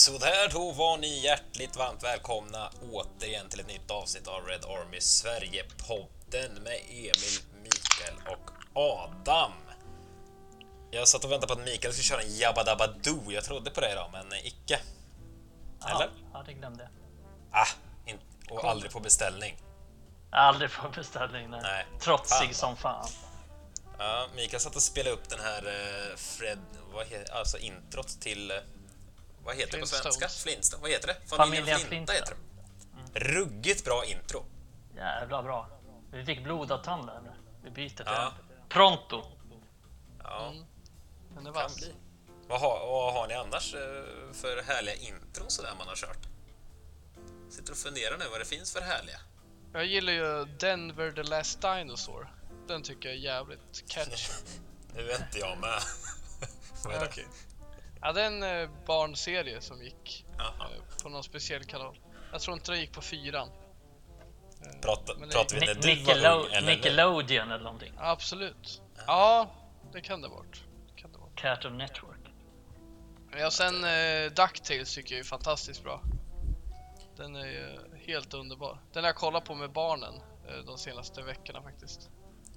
Sådär, då var ni hjärtligt varmt välkomna återigen till ett nytt avsnitt av Red Army Sverige-podden med Emil, Mikael och Adam. Jag satt och väntade på att Mikael skulle köra en Jabba Dabba Doo. Jag trodde på det idag, men icke. Eller? Ja, det glömde jag. Ah, och aldrig på beställning. Aldrig på beställning, nej. Nej. Trotsig Fan. som fan. Ja, Mikael satt och spelade upp den här eh, Fred, vad heter, alltså introt till, eh, vad heter det på svenska? Flintstone, vad heter det? Familjen Flinta heter det. Ruggigt bra intro. Jävla bra. Vi fick blodad tand där nu. Vi byter till Ja. Pronto. Ja, Den är kan vass. bli. Vad har, vad har ni annars eh, för härliga intron sådär man har kört? Sitter och funderar nu vad det finns för härliga. Jag gillar ju Denver the Last Dinosaur. Den tycker jag är jävligt catchy. Nu är inte jag med. Vad är det? Okej. Ja, det är en eh, barnserie som gick Jaha. eh, på någon speciell kanal. Jag tror inte den gick på fyran. Eh, Prata, Men det- pratar vi när Ni- du var Nickelo- ung eller? Nickelodeon eller någonting. Absolut. Ja, det kan det vara. Det Kan det vara. Cartoon Network. Ja, sen eh, DuckTales tycker jag är fantastiskt bra. Den är ju helt underbar. Den har jag kollat på med barnen eh, de senaste veckorna faktiskt.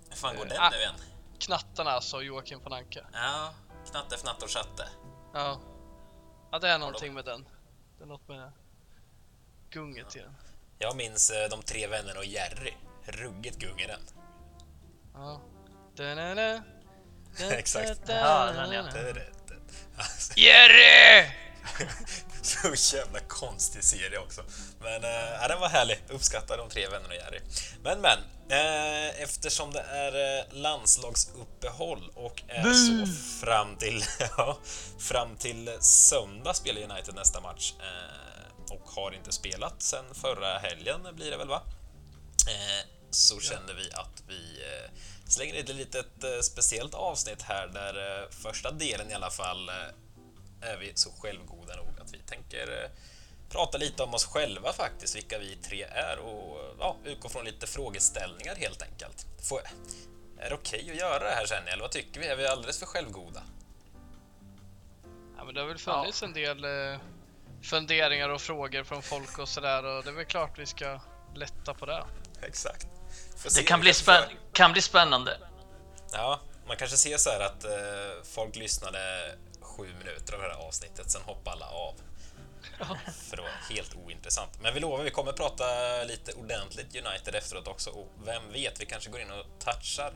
Hur fan går Eh, den ah. nu igen? Knattarna alltså, Joakim von Anka. Ja, Knatte, Fnatte och Chatte. Ja. Ja, det är någonting med den. Det är något med gunget i den. Jag minns eh, de tre vännerna och Jerry. Ruggigt gung i den. Ja. Da-na-na. Exakt. Ja, den är- Alltså, Jerry! så jävla konstig serie också. Men äh, ja, den var härlig. Uppskattar de tre vännerna och Jerry. Men men, eftersom det är eh, landslagsuppehåll och är så fram till, ja, fram till söndag spelar United nästa match eh, och har inte spelat sen förra helgen blir det väl va? Eh, så kände vi att vi eh, slänger ett litet eh, speciellt avsnitt här där eh, första delen i alla fall eh, är vi så självgoda nog att vi tänker eh, prata lite om oss själva faktiskt, vilka vi tre är och ja, utgå från lite frågeställningar helt enkelt. Får, är det okej att göra det här känner jag, eller vad tycker vi? Är vi alldeles för självgoda? Ja, men det har väl funnits en del eh, funderingar och frågor från folk och sådär och det är väl klart vi ska lätta på det. Exakt. Det kan bli, spän- kan bli spännande. Ja, man kanske ser så här att eh, folk lyssnade sju minuter av det här avsnittet, sen hoppade alla av. För det var helt ointressant. Men vi lovar, vi kommer prata lite ordentligt United efteråt också och vem vet, vi kanske går in och touchar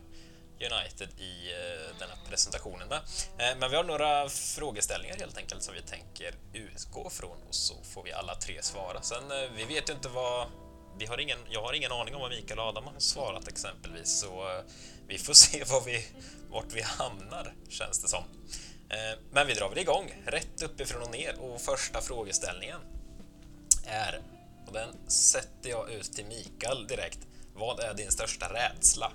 United i eh, den här presentationen med. Eh, men vi har några frågeställningar helt enkelt som vi tänker utgå från och så får vi alla tre svara. Sen, eh, vi vet ju inte vad... Vi har ingen, jag har ingen aning om vad Mikael och Adam har svarat exempelvis, så eh, vi får se var vi, vart vi hamnar, känns det som. Eh, Men vi drar väl igång, rätt uppifrån och ner. Och första frågeställningen är, och den sätter jag ut till Mikael direkt. Vad är din största rädsla?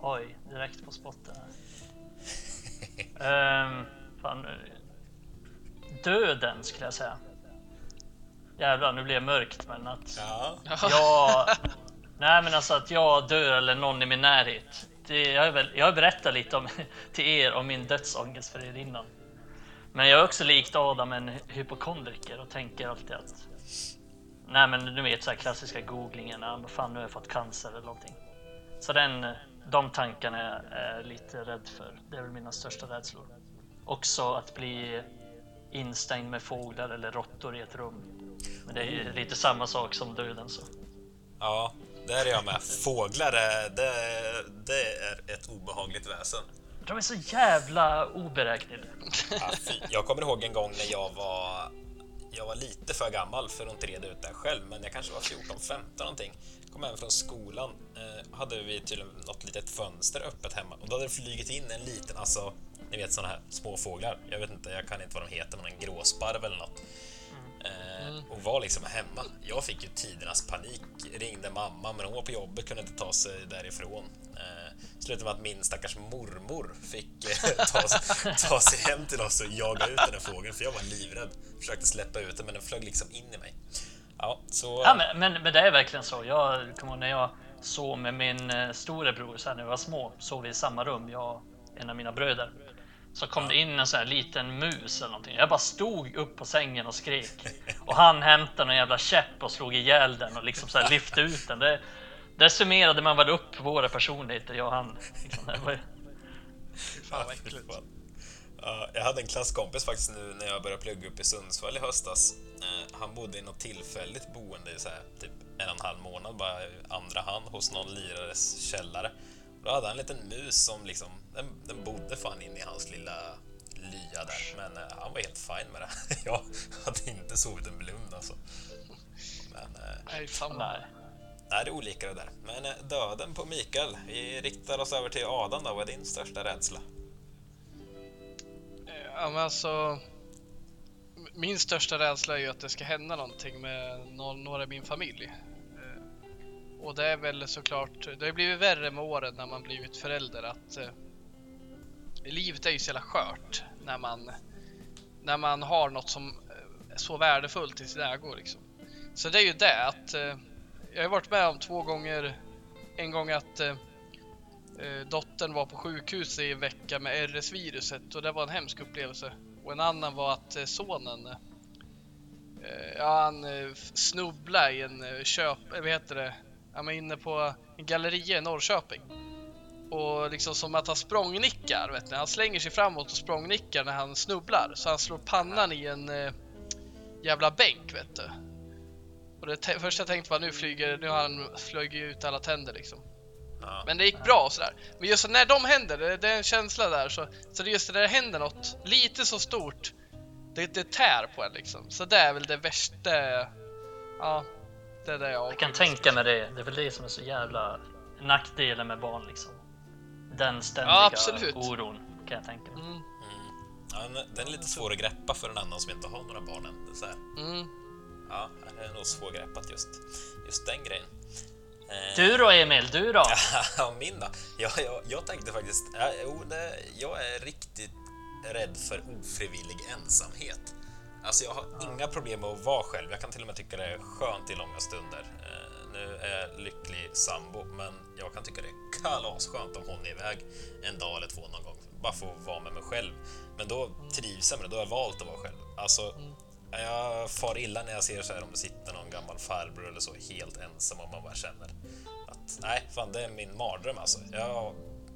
Oj, direkt på spotten. Ehm, fan, döden skulle jag säga. Jävlar, nu blir det mörkt men att Ja, jag... Nej men alltså att jag dör eller någon i min närhet. Jag, har väl, jag har berättat lite om, till er om min dödsångest för er innan. Men jag är också likt Adam en hypokondriker och tänker alltid att... Nej men du vet så här klassiska googlingen, ah, fan nu har jag fått cancer eller någonting. Så den, de tankarna är jag lite rädd för. Det är väl mina största rädslor. Också att bli instängd med fåglar eller råttor i ett rum. Men det är ju lite samma sak som döden så. ja, där är jag med. Fåglar, det, det är ett obehagligt väsen. De är så jävla oberäkneliga. Ja. Jag kommer ihåg en gång när jag var jag var lite för gammal för att inte reda ut det här själv, men jag kanske var 14-15 någonting. Kom hem från skolan, eh, hade vi tydligen något litet fönster öppet hemma och då hade det flugit in en liten, alltså, ni vet sådana här små fåglar. Jag vet inte, jag kan inte vad de heter, men en gråsparv eller något. Eh, och var liksom hemma. Jag fick ju tidernas panik. Ringde mamma, men hon var på jobbet, kunde inte ta sig därifrån. Eh, slutade med att min stackars mormor fick eh, ta, ta sig hem till oss och jaga ut den här fågeln, för jag var livrädd. Försökte släppa ut den, men den flög liksom in i mig. Ja, så... Ja, men, men, men det är verkligen så. Jag kommer när jag sov med min eh, storebror så här när vi var små. Sov vi i samma rum, jag och en av mina bröder. Så kom det in en sån här liten mus eller någonting. Jag bara stod upp på sängen och skrek. Och han hämtade någon jävla käpp och slog ihjäl den och liksom så här lyfte ut den. Det, det summerade man väl upp våra personligheter, jag och han. Liksom, det var, fan vad äckligt. Ja, jag hade en klasskompis faktiskt nu när jag började plugga upp i Sundsvall i höstas. Eh, han bodde i något tillfälligt boende i så här, typ en och en halv månad, bara i andra hand hos någon lirares källare. Då hade han en liten mus som liksom, den, den bodde fan in i hans lilla lya där, men eh, han var helt fin med det. jag hade inte sovit en blund alltså. Men eh, Nej, samma. nej. nej, det är olika det där. Men eh, döden på Mikael, vi riktar oss över till Adam då. Vad är din största rädsla? Ja, men alltså... Min största rädsla är ju att det ska hända någonting med någon, några i min familj. Och det är väl såklart, det har blivit värre med åren när man blivit förälder att eh, livet är ju så jävla skört när man, när man har något som eh, är så värdefullt i sin ägo liksom. Så det är ju det att eh, jag har varit med om två gånger, en gång att eh, eh dottern var på sjukhus i en vecka med RS-viruset och det var en hemsk upplevelse. Och en annan var att eh, sonen, eh, ja han snubblade i en köp, vad heter det, han var inne på en galleria i Norrköping. Och liksom som att han språngnickar, vet ni. Han slänger sig framåt och språngnickar när han snubblar. Så han slår pannan i en eh, jävla bänk, vet du. Och det första jag tänkte var nu flyger, nu har han flugit ut alla tänder liksom. Ja. Men det gick bra och sådär. Men just när de händer, det, det är en känsla där. Så, så det är just när det händer något lite så stort, det, det tär på en liksom. Så det är väl det värsta, ja, det är det jag Jag kan tänka mig det. Det är väl det som är så jävla nackdelen med barn liksom. Den ständiga Ja, absolut. oron kan jag tänka mig. Mm, Ja, den- är lite svår att greppa för en annan som inte har några barn än. Det är Så här. mm. Ja, det är nog svårgreppat just, just den grejen. Eh, Du då Emil, du då? Ja, min då? Ja, jag, jag tänkte faktiskt... Ja, jo, det, jag är riktigt rädd för ofrivillig ensamhet. Alltså, jag har inga problem med att vara själv. Jag kan till och med tycka det är skönt i långa stunder. Eh, nu är jag lycklig sambo, men jag kan tycka det är kalasskönt om hon är iväg en dag eller två någon gång. Bara få vara med mig själv. Men då trivs jag med det. Då har jag valt att vara själv. Alltså, jag far illa när jag ser så här om det sitter någon gammal farbror eller så helt ensam och man bara känner att nej, fan det är min mardröm alltså. Jag,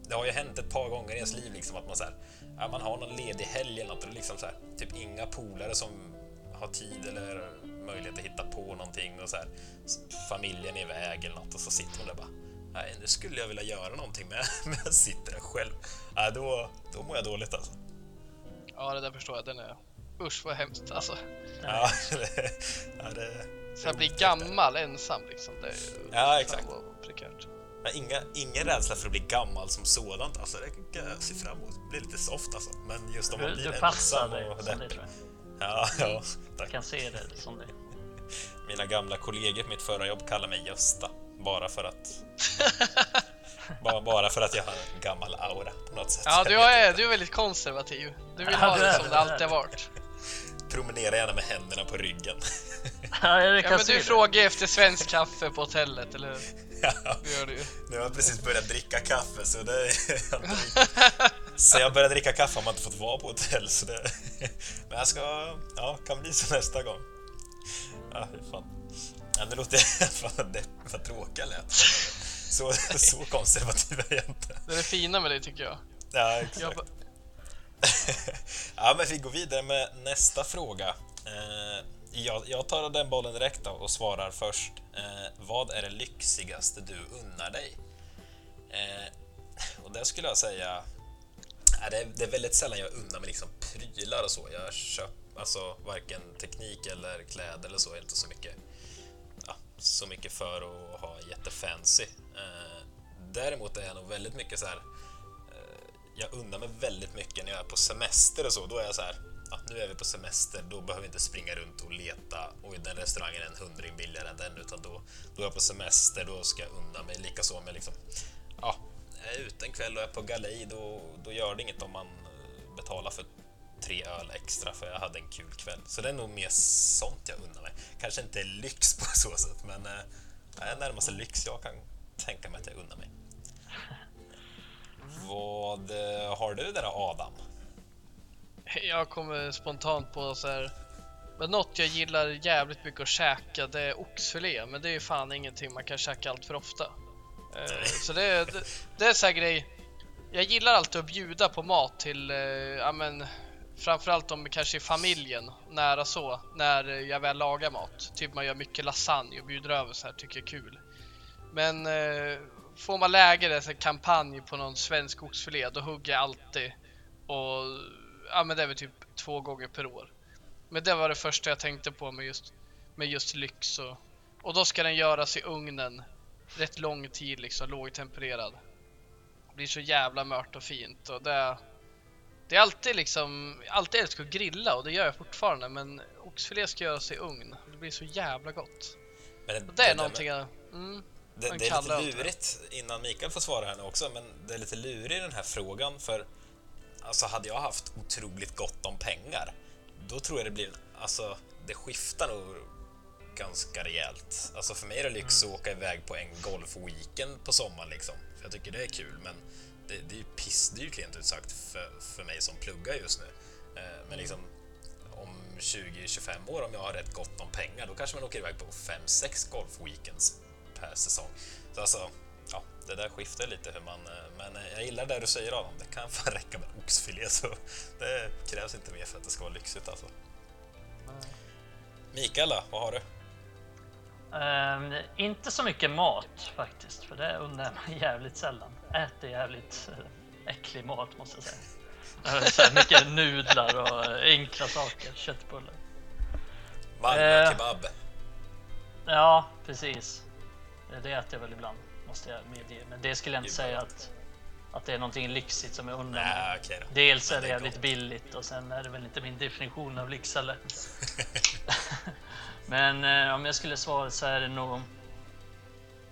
det har ju hänt ett par gånger i ens liv liksom att man så här, ja, man har någon ledig helg eller något och det är liksom så här, typ inga polare som har tid eller möjlighet att hitta på någonting och så här, familjen är iväg eller något och så sitter man där bara Nej, nu skulle jag vilja göra någonting men men jag sitter där själv. Nej, då, då mår jag dåligt alltså. Ja, det där förstår jag. Den är... Usch vad hemskt alltså. Ja, det, ja, det, Så jag blir gammal ensam liksom. Det är ju... Ja, exakt. prekärt. Men inga, ingen rädsla för att bli gammal som sådant. Alltså, det kan jag se fram emot. Det blir lite soft alltså. Men just om man Du, blir du passar ensam dig och deppig. tror jag. Ja, ja, Jag tack. kan se det som det. Mina gamla kollegor på mitt förra jobb kallar mig Gösta. Bara för att... bara, bara för att jag har en gammal aura på något sätt. Ja, Jag du är, du är väldigt konservativ. Du vill Ja, ha det som det, det alltid har varit. Promenera gärna med händerna på ryggen. Ja, jag Ja, men du frågar efter svensk kaffe på hotellet, eller hur? Ja, Det gör du ju. nu har jag precis börjat dricka kaffe så det är inte Så jag började dricka kaffe har man inte fått vara på hotell så det... Men jag ska... Ja, kan bli så nästa gång. Ja, fy fan. Ja, nu låter. Fan depp, vad tråkig jag lät. Så, så konservativ är jag inte. Det är det fina med dig tycker jag. Ja, exakt. jag ja, men vi går vidare med nästa fråga. Eh, jag, jag tar den bollen direkt då och svarar först. Eh, vad är det lyxigaste du unnar dig? Eh, och det skulle jag säga... eh, det, är, det är väldigt sällan jag unnar mig liksom prylar och så. Jag köper alltså varken teknik eller kläder eller så. Jag är inte så mycket, ja, så mycket för att ha jättefancy. Eh, däremot är jag nog väldigt mycket så här eh, jag unnar mig väldigt mycket när jag är på semester och så. Då är jag så här, att nu är vi på semester, då behöver vi inte springa runt och leta och den restaurangen är en hundring billigare än den, utan då, då är jag på semester, då ska jag unna mig. Likaså med liksom, ja, är jag ute en kväll och är på galej, då, då gör det inget om man eh, betalar för tre öl extra för jag hade en kul kväll. Så det är nog mer sånt jag unnar mig. Kanske inte lyx på så sätt, men eh, det är närmaste lyx jag kan tänka mig att jag unnar mig. Vad eh, har du där Adam? Jag kommer spontant på så här. Men något jag gillar jävligt mycket att käka det är oxfilé, men det är ju fan ingenting man kan käka allt för ofta. Uh, så det, är- det, det är så här grej. Jag gillar alltid att bjuda på mat till, uh, ja men framförallt om kanske i familjen, nära så, när jag väl lagar mat. Typ man gör mycket lasagne och bjuder över så här, tycker jag är kul. Men uh, får man läge det, så kampanj på någon svensk oxfilé, då hugger jag alltid. Och ja men det är väl typ två gånger per år. Men det var det första jag tänkte på med just, med just lyx och, och då ska den göras i ugnen rätt lång tid liksom, lågtempererad. Blir så jävla mört och fint och det det är alltid liksom, alltid älskar att grilla och det gör jag fortfarande men oxfilé ska göras i ugn. Det blir så jävla gott. Men Och det är där någonting med- jag... Mm, Det, det är lite det. lurigt, innan Mikael får svara här nu också, men det är lite lurigt den här frågan för alltså hade jag haft otroligt gott om pengar, då tror jag det blir, alltså det skiftar nog ganska rejält. Alltså för mig är det lyx att åka iväg på en golfweekend på sommaren liksom, för jag tycker det är kul, men det, det är ju pissdyrt rent ut sagt för, för mig som pluggar just nu. Eh, Men liksom om 20-25 år, om jag har rätt gott om pengar, då kanske man åker iväg på 5-6 golfweekends per säsong. Så alltså, det där skiftar lite hur man... eh, Men eh, jag gillar det du säger Adam, det kan fan räcka med oxfilé så det krävs inte mer för att det ska vara lyxigt alltså. Mikael då, vad har du? Ehm, inte så mycket mat faktiskt, för det undrar jag jävligt sällan. Äter jävligt eh, äcklig mat måste jag säga. Så här mycket nudlar och enkla saker, köttbullar. Malmö Eh. kebab. Ja, precis. Det- Det äter jag väl ibland, måste jag medge. Men det skulle jag inte är säga att, att det är någonting lyxigt som jag undrar mig. Nej, okej då. Dels är det det är jävligt billigt och sen är det väl inte min definition av lyx heller. Men eh, om jag skulle svara så är det nog...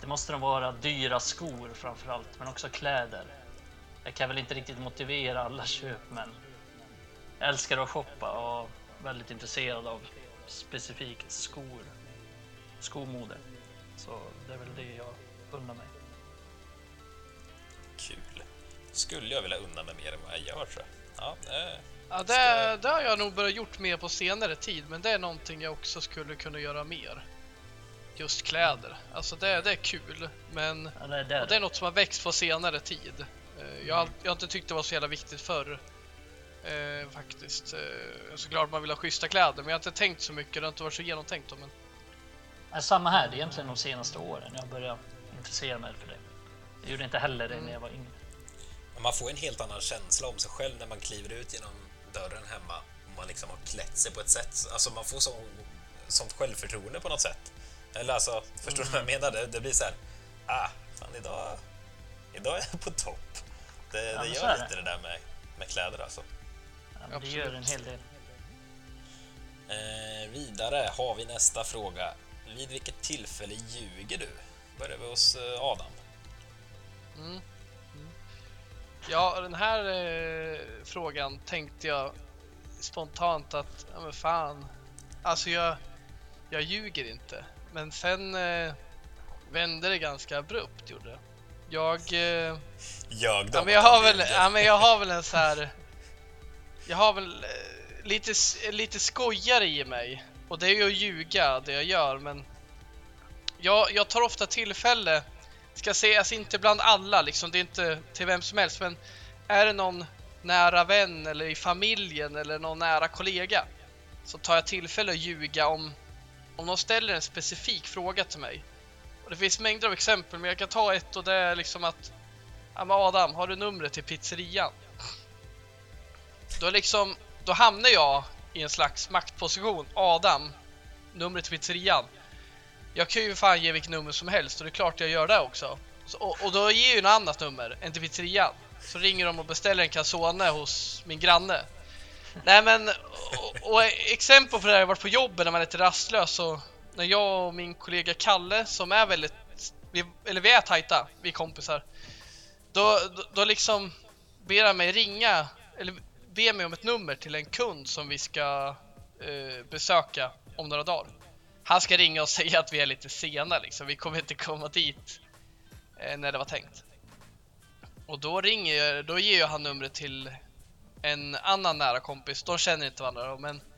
Det måste nog vara dyra skor framför allt, men också kläder. Jag kan väl inte riktigt motivera alla köp, men jag älskar att shoppa och väldigt intresserad av specifikt skor, skomode. Så det är väl det jag undrar mig. Kul. Skulle jag vilja unna mig mer än vad jag gör tror jag. Ja, eh, Ja, det, det har jag nog börjat gjort mer på senare tid, men det är någonting jag också skulle kunna göra mer. Just kläder. Alltså det, det är kul, men Ja, det är och det är något som har växt på senare tid. Eh, Jag har, jag har inte tyckt det var så jävla viktigt förr. Eh, faktiskt. Eh, såklart man vill ha schyssta kläder, men jag har inte tänkt så mycket. Det har inte varit så genomtänkt. då, Men samma här, det är egentligen de senaste åren jag börjat intressera mig för det. Jag gjorde inte heller det när jag var yngre. Man får en helt annan känsla om sig själv när man kliver ut genom dörren hemma och man liksom har klätt sig på ett sätt. Alltså man får så, sånt självförtroende på något sätt. Eller alltså, förstår du vad jag menar? Det, det blir så här, ah, fan idag, idag är jag på topp. Det, Ja, det gör är det. lite det där med, med kläder alltså. Ja, det gör en Absolut. hel del. Eh, vidare har vi nästa fråga. Vid vilket tillfälle ljuger du? Börjar vi hos eh, Adam. Mm. Mm. Ja, den här eh, frågan tänkte jag spontant att, ja men fan. Alltså jag, jag ljuger inte. Men sen eh, vände det ganska abrupt gjorde det. Jag, eh, Jag då? ja, men jag har väl, ja, men jag har väl en så här. Jag har väl eh, lite, lite skojare i mig. Och det är ju att ljuga det jag gör, men jag, jag tar ofta tillfälle, ska sägas inte bland alla, liksom, det är inte till vem som helst, men är det någon nära vän eller i familjen eller någon nära kollega så tar jag tillfälle att ljuga om, om de ställer en specifik fråga till mig. Och det finns mängder av exempel, men jag kan ta ett och det är liksom att Adam, har du numret till pizzerian? Då liksom, då hamnar jag i en slags maktposition. Adam, numret till pizzerian. Jag kan ju fan ge vilket nummer som helst och det är klart jag gör det också. Så, och, och då ger jag ju något annat nummer än till pizzerian. Så ringer de och beställer en calzone hos min granne. Nej men, och, och exempel på det här har varit på jobbet när man är lite rastlös och när jag och min kollega Kalle som är väldigt, vi, eller vi är tajta, vi är kompisar. Då, då, då liksom ber han mig ringa, eller be mig om ett nummer till en kund som vi ska eh, besöka om några dagar. Han ska ringa och säga att vi är lite sena liksom, vi kommer inte komma dit eh, när det var tänkt. Och då ringer jag, då ger jag han numret till en annan nära kompis. De känner inte varandra då, men...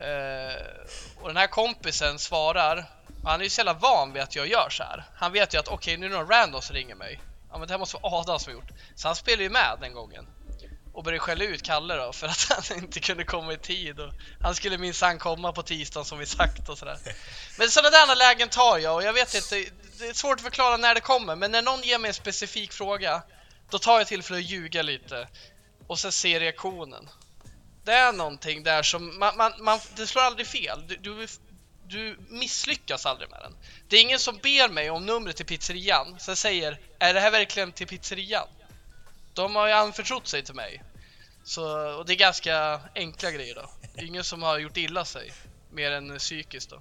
Eh, och den här kompisen svarar, och han är ju så jävla van vid att jag gör så här. Han vet ju att okej, nu är det någon random som ringer mig. Ja men det här måste vara Adam som har gjort. Så han spelar ju med den gången. Och började skälla ut Kalle då för att han inte kunde komma i tid. Och han skulle minsann komma på tisdagen som vi sagt och sådär. Men sådana där lägen tar jag och jag vet inte, det är svårt att förklara när det kommer. Men när någon ger mig en specifik fråga, då tar jag till för att ljuga lite. Och sen se reaktionen. Det är någonting där som, man, man, man det slår aldrig fel. Du, du, du misslyckas aldrig med den. Det är ingen som ber mig om numret till pizzerian, sen säger är det här verkligen till pizzerian? De har ju anförtrott sig till mig. Så, och det är ganska enkla grejer då. Det är ingen som har gjort illa sig, mer än psykiskt då.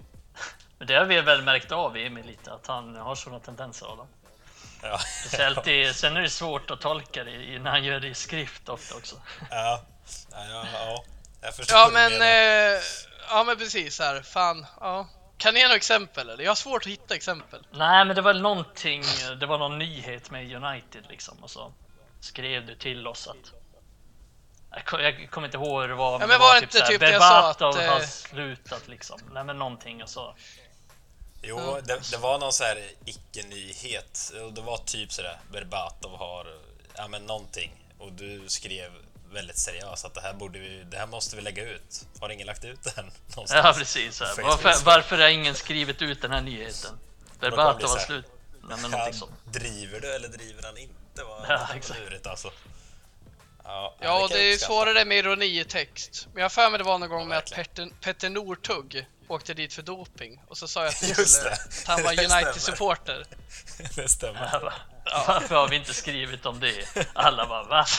Men det har vi väl märkt av i Emil lite, att han har sådana tendenser Adam. Ja. Speciellt i, sen är det svårt att tolka det i- när han gör det i skrift ofta också. Ja, ja, ja, ja. Jag förstår Ja vad du men, eh, ja men precis här, fan, ja. Kan ni ge några exempel eller? Jag har svårt att hitta exempel. Nej, men det var någonting, det var någon nyhet med United liksom och så skrev du till oss att jag, ko- jag kommer inte ihåg hur det var. Ja, men var det inte så här, typ sa Berbatov att, eh, har slutat liksom. Nej, men någonting och så. Jo, det, det var någon så här icke-nyhet. Det var typ sådär, Berbatov har, ja men någonting. Och du skrev väldigt seriöst att det här borde vi, det här måste vi lägga ut. Har ingen lagt ut den någonstans? Ja, precis. Varför, varför har ingen skrivit ut den här nyheten? Berbatov har här. slut. Nej, men någonting sånt. driver du eller driver han inte? Ja, det var exakt. lurigt alltså. Ja, Ja, det jag är ju svårare med ironi i text. Men jag har för mig det var någon gång Ja, med att. Petter, Petter Northug åkte dit för doping. Och så sa jag att, jag Just skulle, det. att han var Det stämmer. United-supporter. Det stämmer. Ja, va? Varför har vi inte skrivit om det? Alla bara va?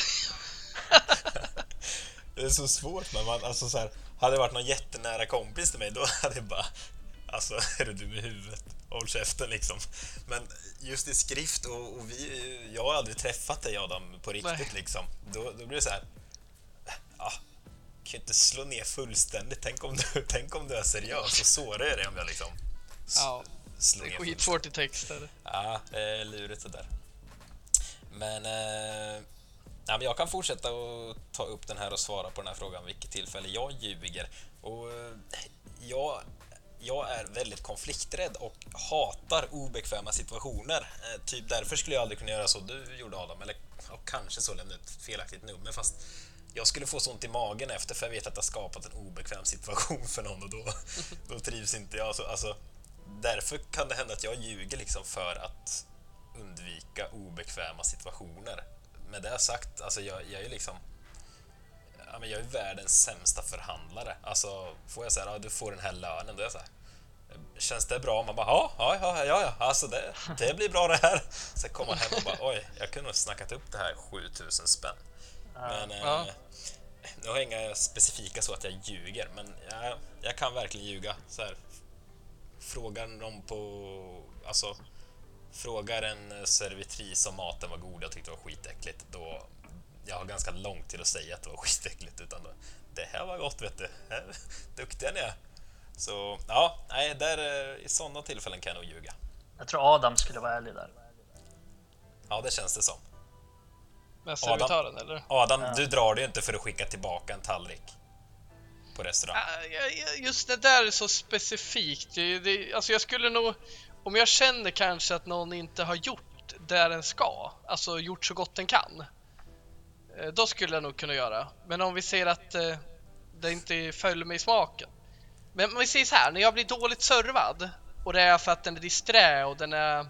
Det är så svårt men man, alltså så här, hade det varit någon jättenära kompis till mig då hade jag bara Alltså, är du dum i huvudet? Håll käften liksom. Men just i skrift och, och vi, jag har aldrig träffat dig Adam på riktigt Nej. liksom. Då, då blir det så här. Ja, kan ju inte slå ner fullständigt. Tänk om du, tänk om du är seriös och sårar jag dig om jag liksom Ja, slår det är skitsvårt i texter. Ja, det är lurigt det där. Men, eh, ja, men jag kan fortsätta och ta upp den här och svara på den här frågan vilket tillfälle jag ljuger. Och eh, jag, jag är väldigt konflikträdd och hatar obekväma situationer. Eh, typ därför skulle jag aldrig kunna göra så du gjorde Adam, eller kanske så lämna ett felaktigt nummer fast jag skulle få så ont i magen efter för jag vet att jag skapat en obekväm situation för någon och då, då trivs inte jag. Så, alltså, därför kan det hända att jag ljuger liksom för att undvika obekväma situationer. Med det sagt, alltså jag, jag är liksom men jag är världens sämsta förhandlare. Alltså, får jag säga ja, du får den här lönen, då är jag så här, Känns det bra? Man bara, ja, ja, ja, ja, alltså det, det blir bra det här. Sen kommer man hem och bara, oj, jag kunde ha snackat upp det här 7000 spänn. Men Ja. eh, nu har jag inga specifika så att jag ljuger, men jag, jag kan verkligen ljuga. Så här, frågar någon på, alltså, frågar en servitris om maten var god, jag tyckte det var skitäckligt, då jag har ganska långt till att säga att det var skitäckligt, utan det här var gott vet du, duktiga ni är. Så ja, nej, där, eh, i sådana tillfällen kan jag nog ljuga. Jag tror Adam skulle vara ärlig där. Ja, det känns det som. Med Adam. servitören eller? Adam, Ja. du drar det ju inte för att skicka tillbaka en tallrik på restaurang. Just det där är så specifikt. Det, det, alltså jag skulle nog, om jag känner kanske att någon inte har gjort det den ska, alltså gjort så gott den kan, då skulle jag nog kunna göra. Men om vi ser att eh, det inte följer mig i smaken. Men om vi säger så här, när jag blir dåligt servad och det är för att den är disträ och den är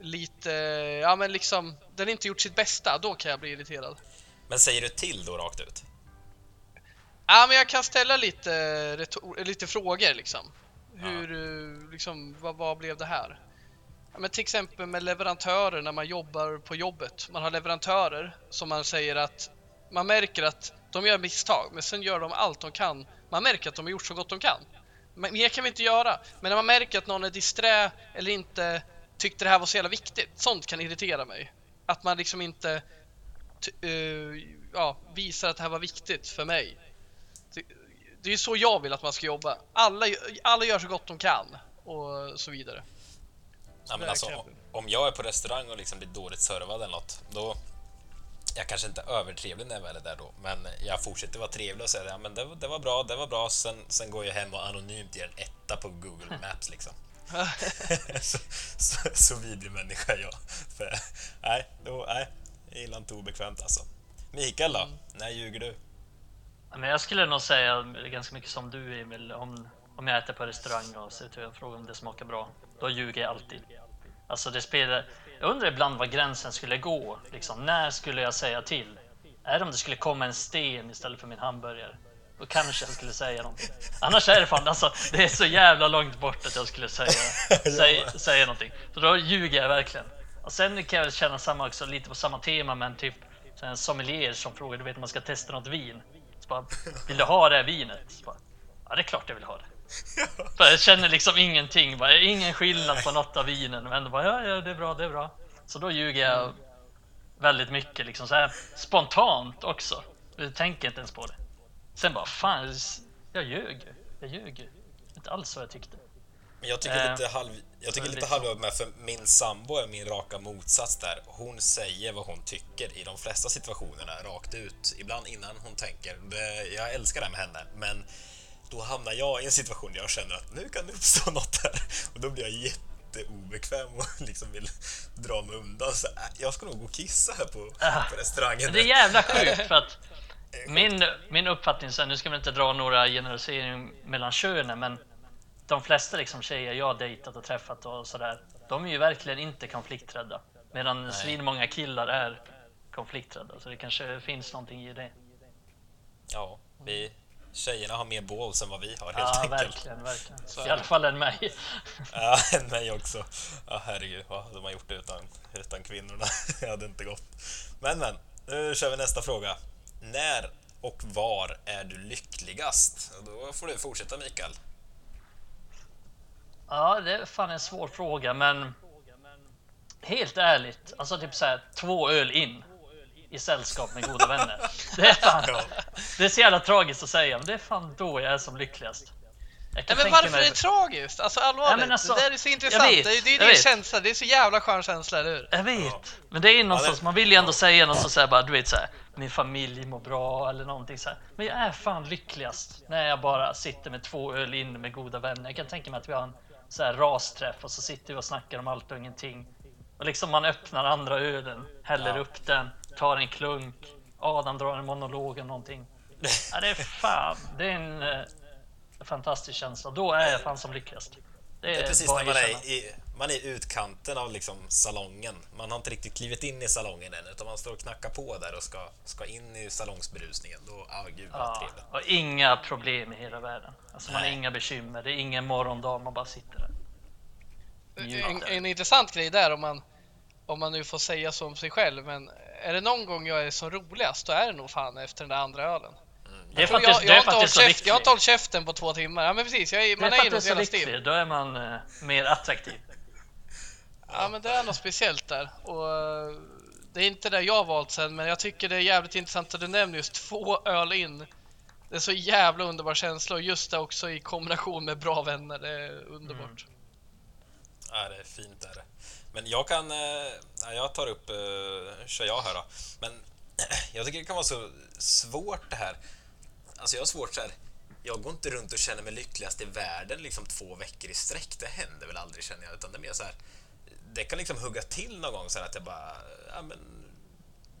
lite, ja men liksom, den har inte gjort sitt bästa, då kan jag bli irriterad. Men säger du till då rakt ut? Ja, men jag kan ställa lite, lite frågor liksom. Hur, eh, liksom, vad, vad blev det här? Ja, men till exempel med leverantörer när man jobbar på jobbet. Man har leverantörer som man säger att man märker att de gör misstag, men sen gör de allt de kan. Man märker att de har gjort så gott de kan. Men mer kan vi inte göra. Men när man märker att någon är disträ eller inte tyckte det här var så jävla viktigt, sånt kan irritera mig. Att man liksom inte uh, ja, visar att det här var viktigt för mig. Det, det är ju så jag vill att man ska jobba. Alla, alla gör så gott de kan och så vidare. Ja, men alltså, jag- om- om jag är på restaurang och liksom blir dåligt servad eller något, då... jag kanske inte är övertrevlig när jag väl är där då, men jag fortsätter vara trevlig och säger ja, men det, det var bra, det var bra. Sen, sen går jag hem och anonymt ger en etta på Google Maps liksom. så, så, så vidrig människa jag. För, nej, då, nej, jag gillar inte obekvämt alltså. Mikael då? Mm. När ljuger du? Men jag skulle nog säga ganska mycket som du Emil. Om, om jag äter på restaurang och ser till och frågar om det smakar bra. Då ljuger jag alltid. Alltså det spelar... Jag undrar ibland var gränsen skulle gå. Liksom, när skulle jag säga till? Är det om det skulle komma en sten istället för min hamburgare? Då kanske jag skulle säga någonting. Annars är det fan alltså, det är så jävla långt bort att jag skulle säga, säga, säga någonting. Så då ljuger jag verkligen. Och sen kan jag känna samma också, lite på samma tema, men typ en sommelier som frågar, du vet man ska testa något vin. Så bara, vill du ha det här vinet? Bara, ja, det är klart jag vill ha det. För jag känner liksom ingenting, bara, ingen skillnad på något av vinen. Men ändå bara, ja, ja, det är bra, det är bra. Så då ljuger jag väldigt mycket, liksom så här, spontant också. Jag tänker inte ens på det. Sen bara, fan, jag ljög Jag ljög Inte alls vad jag tyckte. Men jag tycker lite halv... Jag tycker lite halv med för min sambo är min raka motsats där. Hon säger vad hon tycker i de flesta situationerna rakt ut. Ibland innan hon tänker. jag älskar det med henne, men då hamnar jag i en situation där jag känner att nu kan det uppstå något här och då blir jag jätteobekväm och liksom vill dra mig undan. Så, äh, jag ska nog gå och kissa här på, på restaurangen. Det är jävla sjukt för att min, min uppfattning, sen, nu ska vi inte dra några generaliseringar mellan könen, men de flesta liksom tjejer jag har dejtat och träffat och sådär, de är ju verkligen inte konflikträdda. Medan svinmånga killar är konflikträdda, så det kanske finns någonting i det. Ja, vi, tjejerna har mer balls än vad vi har helt ja, enkelt. verkligen, verkligen. Så I alla fall än mig. ja, än mig också. Ja, herregud, vad de har gjort utan, utan kvinnorna. det hade inte gått. Men, men, nu kör vi nästa fråga. När och var är du lyckligast? Då får du fortsätta, Mikael. Ja, det är fan en svår fråga, men helt ärligt, alltså typ så här två öl in i sällskap med goda vänner. Det är fan, det är så jävla tragiskt att säga, men det är fan då jag är som lyckligast. Nej, men varför mig... är det tragiskt? Alltså allvarligt, ja, alltså, det där är så intressant. Vet, det är, det är din känsla, det är så jävla skön känsla, eller hur? Jag vet, ja. men det är någonstans, man vill ju ändå säga något så här, bara, du vet så här, min familj mår bra eller någonting så här. Men jag är fan lyckligast när jag bara sitter med två öl inne med goda vänner. Jag kan tänka mig att vi har en så här rasträff och så sitter vi och snackar om allt och ingenting. Och liksom man öppnar andra ölen, häller ja. upp den, tar en klunk. Adam drar en monolog eller någonting. Ja, det är fan, det är en eh, fantastisk känsla. Då är jag fan som lyckligast. Det är, det är precis när man är, i, man är i utkanten av liksom salongen. Man har inte riktigt klivit in i salongen än, utan man står och knackar på där och ska, ska in i salongsberusningen. Då, ah, gud vad ja, trevligt. Och inga problem i hela världen. Alltså man har inga bekymmer. Det är ingen morgondag, man bara sitter där. En, en, intressant grej där om man, om man nu får säga så om sig själv, men är det någon gång jag är som roligast, då är det nog fan efter den där andra ölen. Det är faktiskt, jag, jag, det är faktiskt så käft, jag har inte hållit käften på två timmar. Ja men precis, jag är, man är, är ju något jävla stil. Då är man uh, mer attraktiv. Ja men det är något speciellt där. Och uh, det är inte det jag har valt sen, men jag tycker det är jävligt intressant att du nämner just två öl in. Det är så jävla underbar känsla och just det också i kombination med bra vänner. Det är underbart. Mm. Ja, det är fint är det. Men jag kan... Uh, jag tar upp... Eh, kör jag här då. Men jag tycker det kan vara så svårt det här Alltså jag har svårt så här. Jag går inte runt och känner mig lyckligast i världen liksom två veckor i sträck. Det händer väl aldrig känner jag. Utan det är mer så här. Det kan liksom hugga till någon gång så att jag bara... Ja, men,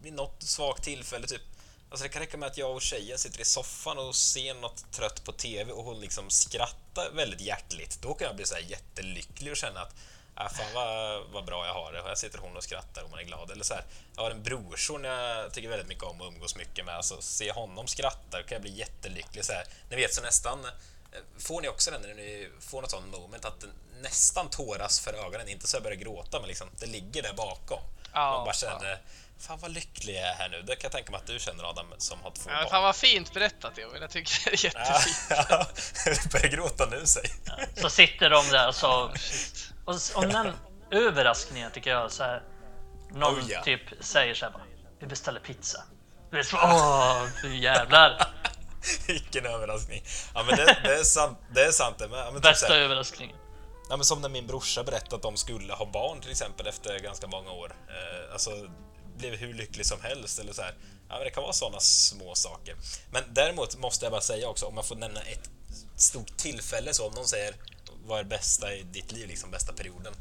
vid något svagt tillfälle typ. Alltså det kan räcka med att jag och tjejen sitter i soffan och ser något trött på TV och hon liksom skrattar väldigt hjärtligt. Då kan jag bli så här jättelycklig och känna att äh, fan vad, vad bra jag har det. Och här sitter hon och skrattar och man är glad. Eller så här, jag har en brorson jag tycker väldigt mycket om att umgås mycket med. Alltså, se honom skratta kan jag bli jättelycklig. Så här, ni vet, så nästan... Eh, får ni också den när ni får något sånt moment att nästan tåras för ögonen? Inte så jag börjar gråta, men liksom, det ligger där bakom. Ja, man bara känner, ja. fan vad lycklig jag är här nu. Det kan jag tänka mig att du känner Adam som har två ja, barn. Fan vad fint berättat Emil, jag tycker det är jättefint. Ja, ja. börjar gråta nu säg. Ja, så sitter de där och så och om den överraskningen tycker jag så här. Någon oh, ja. typ säger så här bara, vi beställer pizza. Det är så, åh, du jävlar. Vilken överraskning. Ja men det, det, är sant det. Är sant det. Men typ Bästa typ överraskningen. Ja, men som när min brorsa berättade att de skulle ha barn till exempel efter ganska många år. Eh, alltså, blev hur lycklig som helst eller så här. Ja, men det kan vara sådana små saker. Men däremot måste jag bara säga också, om man får nämna ett stort tillfälle, så om någon säger vad är bästa i ditt liv, liksom bästa perioden?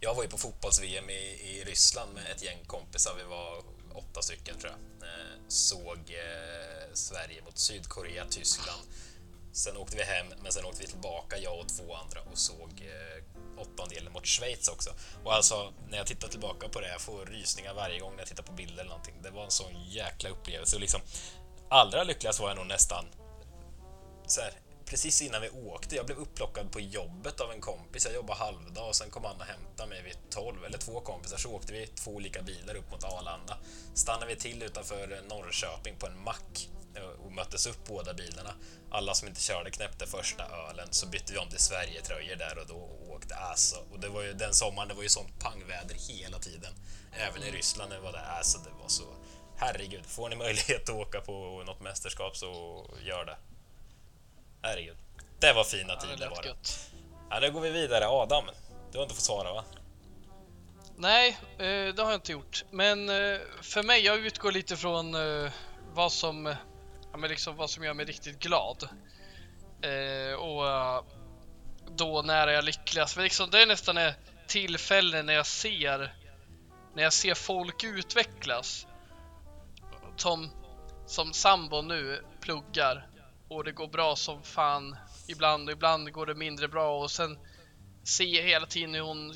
Jag var ju på fotbolls-VM i, i Ryssland med ett gäng kompisar, vi var åtta stycken tror jag. Eh, såg eh, Sverige mot Sydkorea, Tyskland. Sen åkte vi hem, men sen åkte vi tillbaka, jag och två andra, och såg eh, åttondelen mot Schweiz också. Och alltså, när jag tittar tillbaka på det, jag får rysningar varje gång när jag tittar på bilder eller någonting. Det var en sån jäkla upplevelse. Och liksom, allra lyckligast var jag nog nästan så här, precis innan vi åkte. Jag blev upplockad på jobbet av en kompis. Jag jobbade halvdag och sen kom han och hämtade mig vid 12, eller två kompisar, så åkte vi två olika bilar upp mot Arlanda. Stannade vi till utanför Norrköping på en mack och möttes upp båda bilarna. Alla som inte körde knäppte första ölen, så bytte vi om till Sverige-tröjor där och då åkte. Alltså, och det var ju den sommaren, det var ju sånt pangväder hela tiden. Även i Ryssland när det var det. Alltså, det var så... Herregud, får ni möjlighet att åka på något mästerskap så gör det. Herregud. Det var fina Ja, tider var det. gött. Ja, nu går vi vidare. Adam, du har inte fått svara va? Nej, eh, det har jag inte gjort. Men eh, för mig, jag utgår lite från eh, vad som, ja, men liksom vad som gör mig riktigt glad. Och då när är jag lyckligast? Men liksom, det är nästan ett tillfälle när jag ser när jag ser folk utvecklas. Som, som sambo nu pluggar och det går bra som fan ibland och ibland går det mindre bra och sen ser jag hela tiden hur hon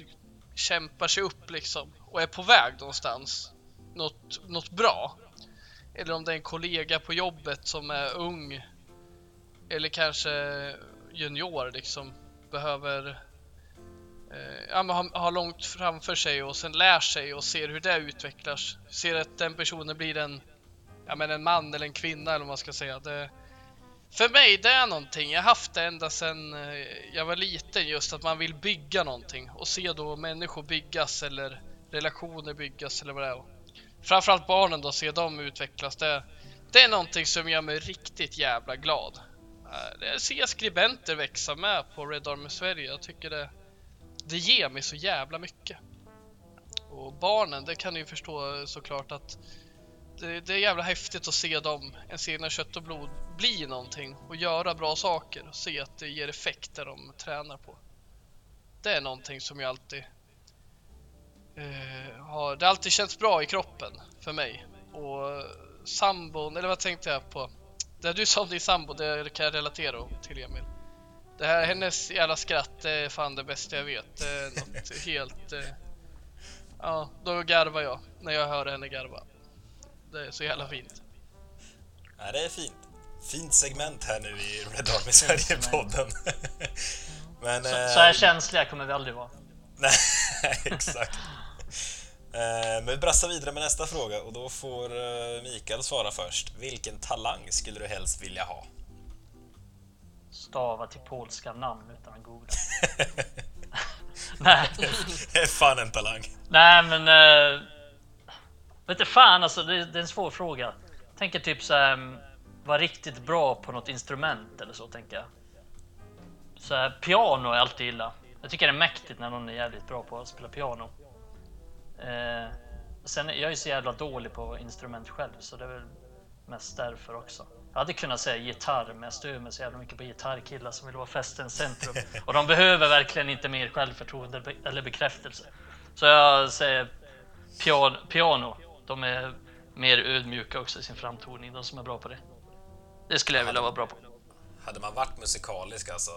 kämpar sig upp liksom och är på väg någonstans. Något, något bra. Eller om det är en kollega på jobbet som är ung. Eller kanske junior liksom. Behöver eh, ja, men ha, ha långt framför sig och sen lär sig och ser hur det utvecklas. Ser att den personen blir en, ja, men en man eller en kvinna eller vad man ska säga. Det, för mig det är någonting, jag har haft det ända sedan eh, jag var liten just att man vill bygga någonting och se då människor byggas eller relationer byggas eller vad det är. Framförallt barnen då, se dem utvecklas. Det, det är någonting som gör mig riktigt jävla glad. Eh, jag ser skribenter växa med på Red Army Sverige. Jag tycker det, det ger mig så jävla mycket. Och barnen, det kan ni ju förstå eh, såklart att det, det är jävla häftigt att se dem, ens egna kött och blod, bli någonting och göra bra saker och se att det ger effekt där de tränar på. Det är någonting som jag alltid eh, har, det har alltid känts bra i kroppen för mig. Och sambon, eller vad tänkte jag på? Det du sa om din sambo, det kan jag relatera till Emil. Det här, hennes jävla skratt, det är fan det bästa jag vet. Det är något helt... Eh, ja, då garvar jag när jag hör henne garva. Det är så jävla fint. Ja, det är fint. Fint segment här nu i Red Army Sverige-podden. Men... Så, eh, så här känsliga kommer vi aldrig vara. Nej, exakt. Eh, Men vi brassar vidare med nästa fråga och då får eh, Mikael svara först. Vilken talang skulle du helst vilja ha? Stava till polska namn utan att googla. Nej, Det är fan en talang. nej men... Du fan alltså, det, det är en svår fråga. Tänker typ så här, vara riktigt bra på något instrument eller så tänker jag. Så här, piano är alltid illa. Jag tycker det är mäktigt när någon är jävligt bra på att spela piano. Eh, sen är jag ju så jävla dålig på instrument själv så det är väl mest därför också. Jag hade kunnat säga gitarr men jag stör mig så jävla mycket på gitarrkillar som vill vara festens centrum. Och de behöver verkligen inte mer självförtroende eller bekräftelse. Så jag säger piano. piano. De är mer ödmjuka också i sin framtoning, de som är bra på det. Det skulle jag vilja vara bra på. Hade man varit musikalisk alltså,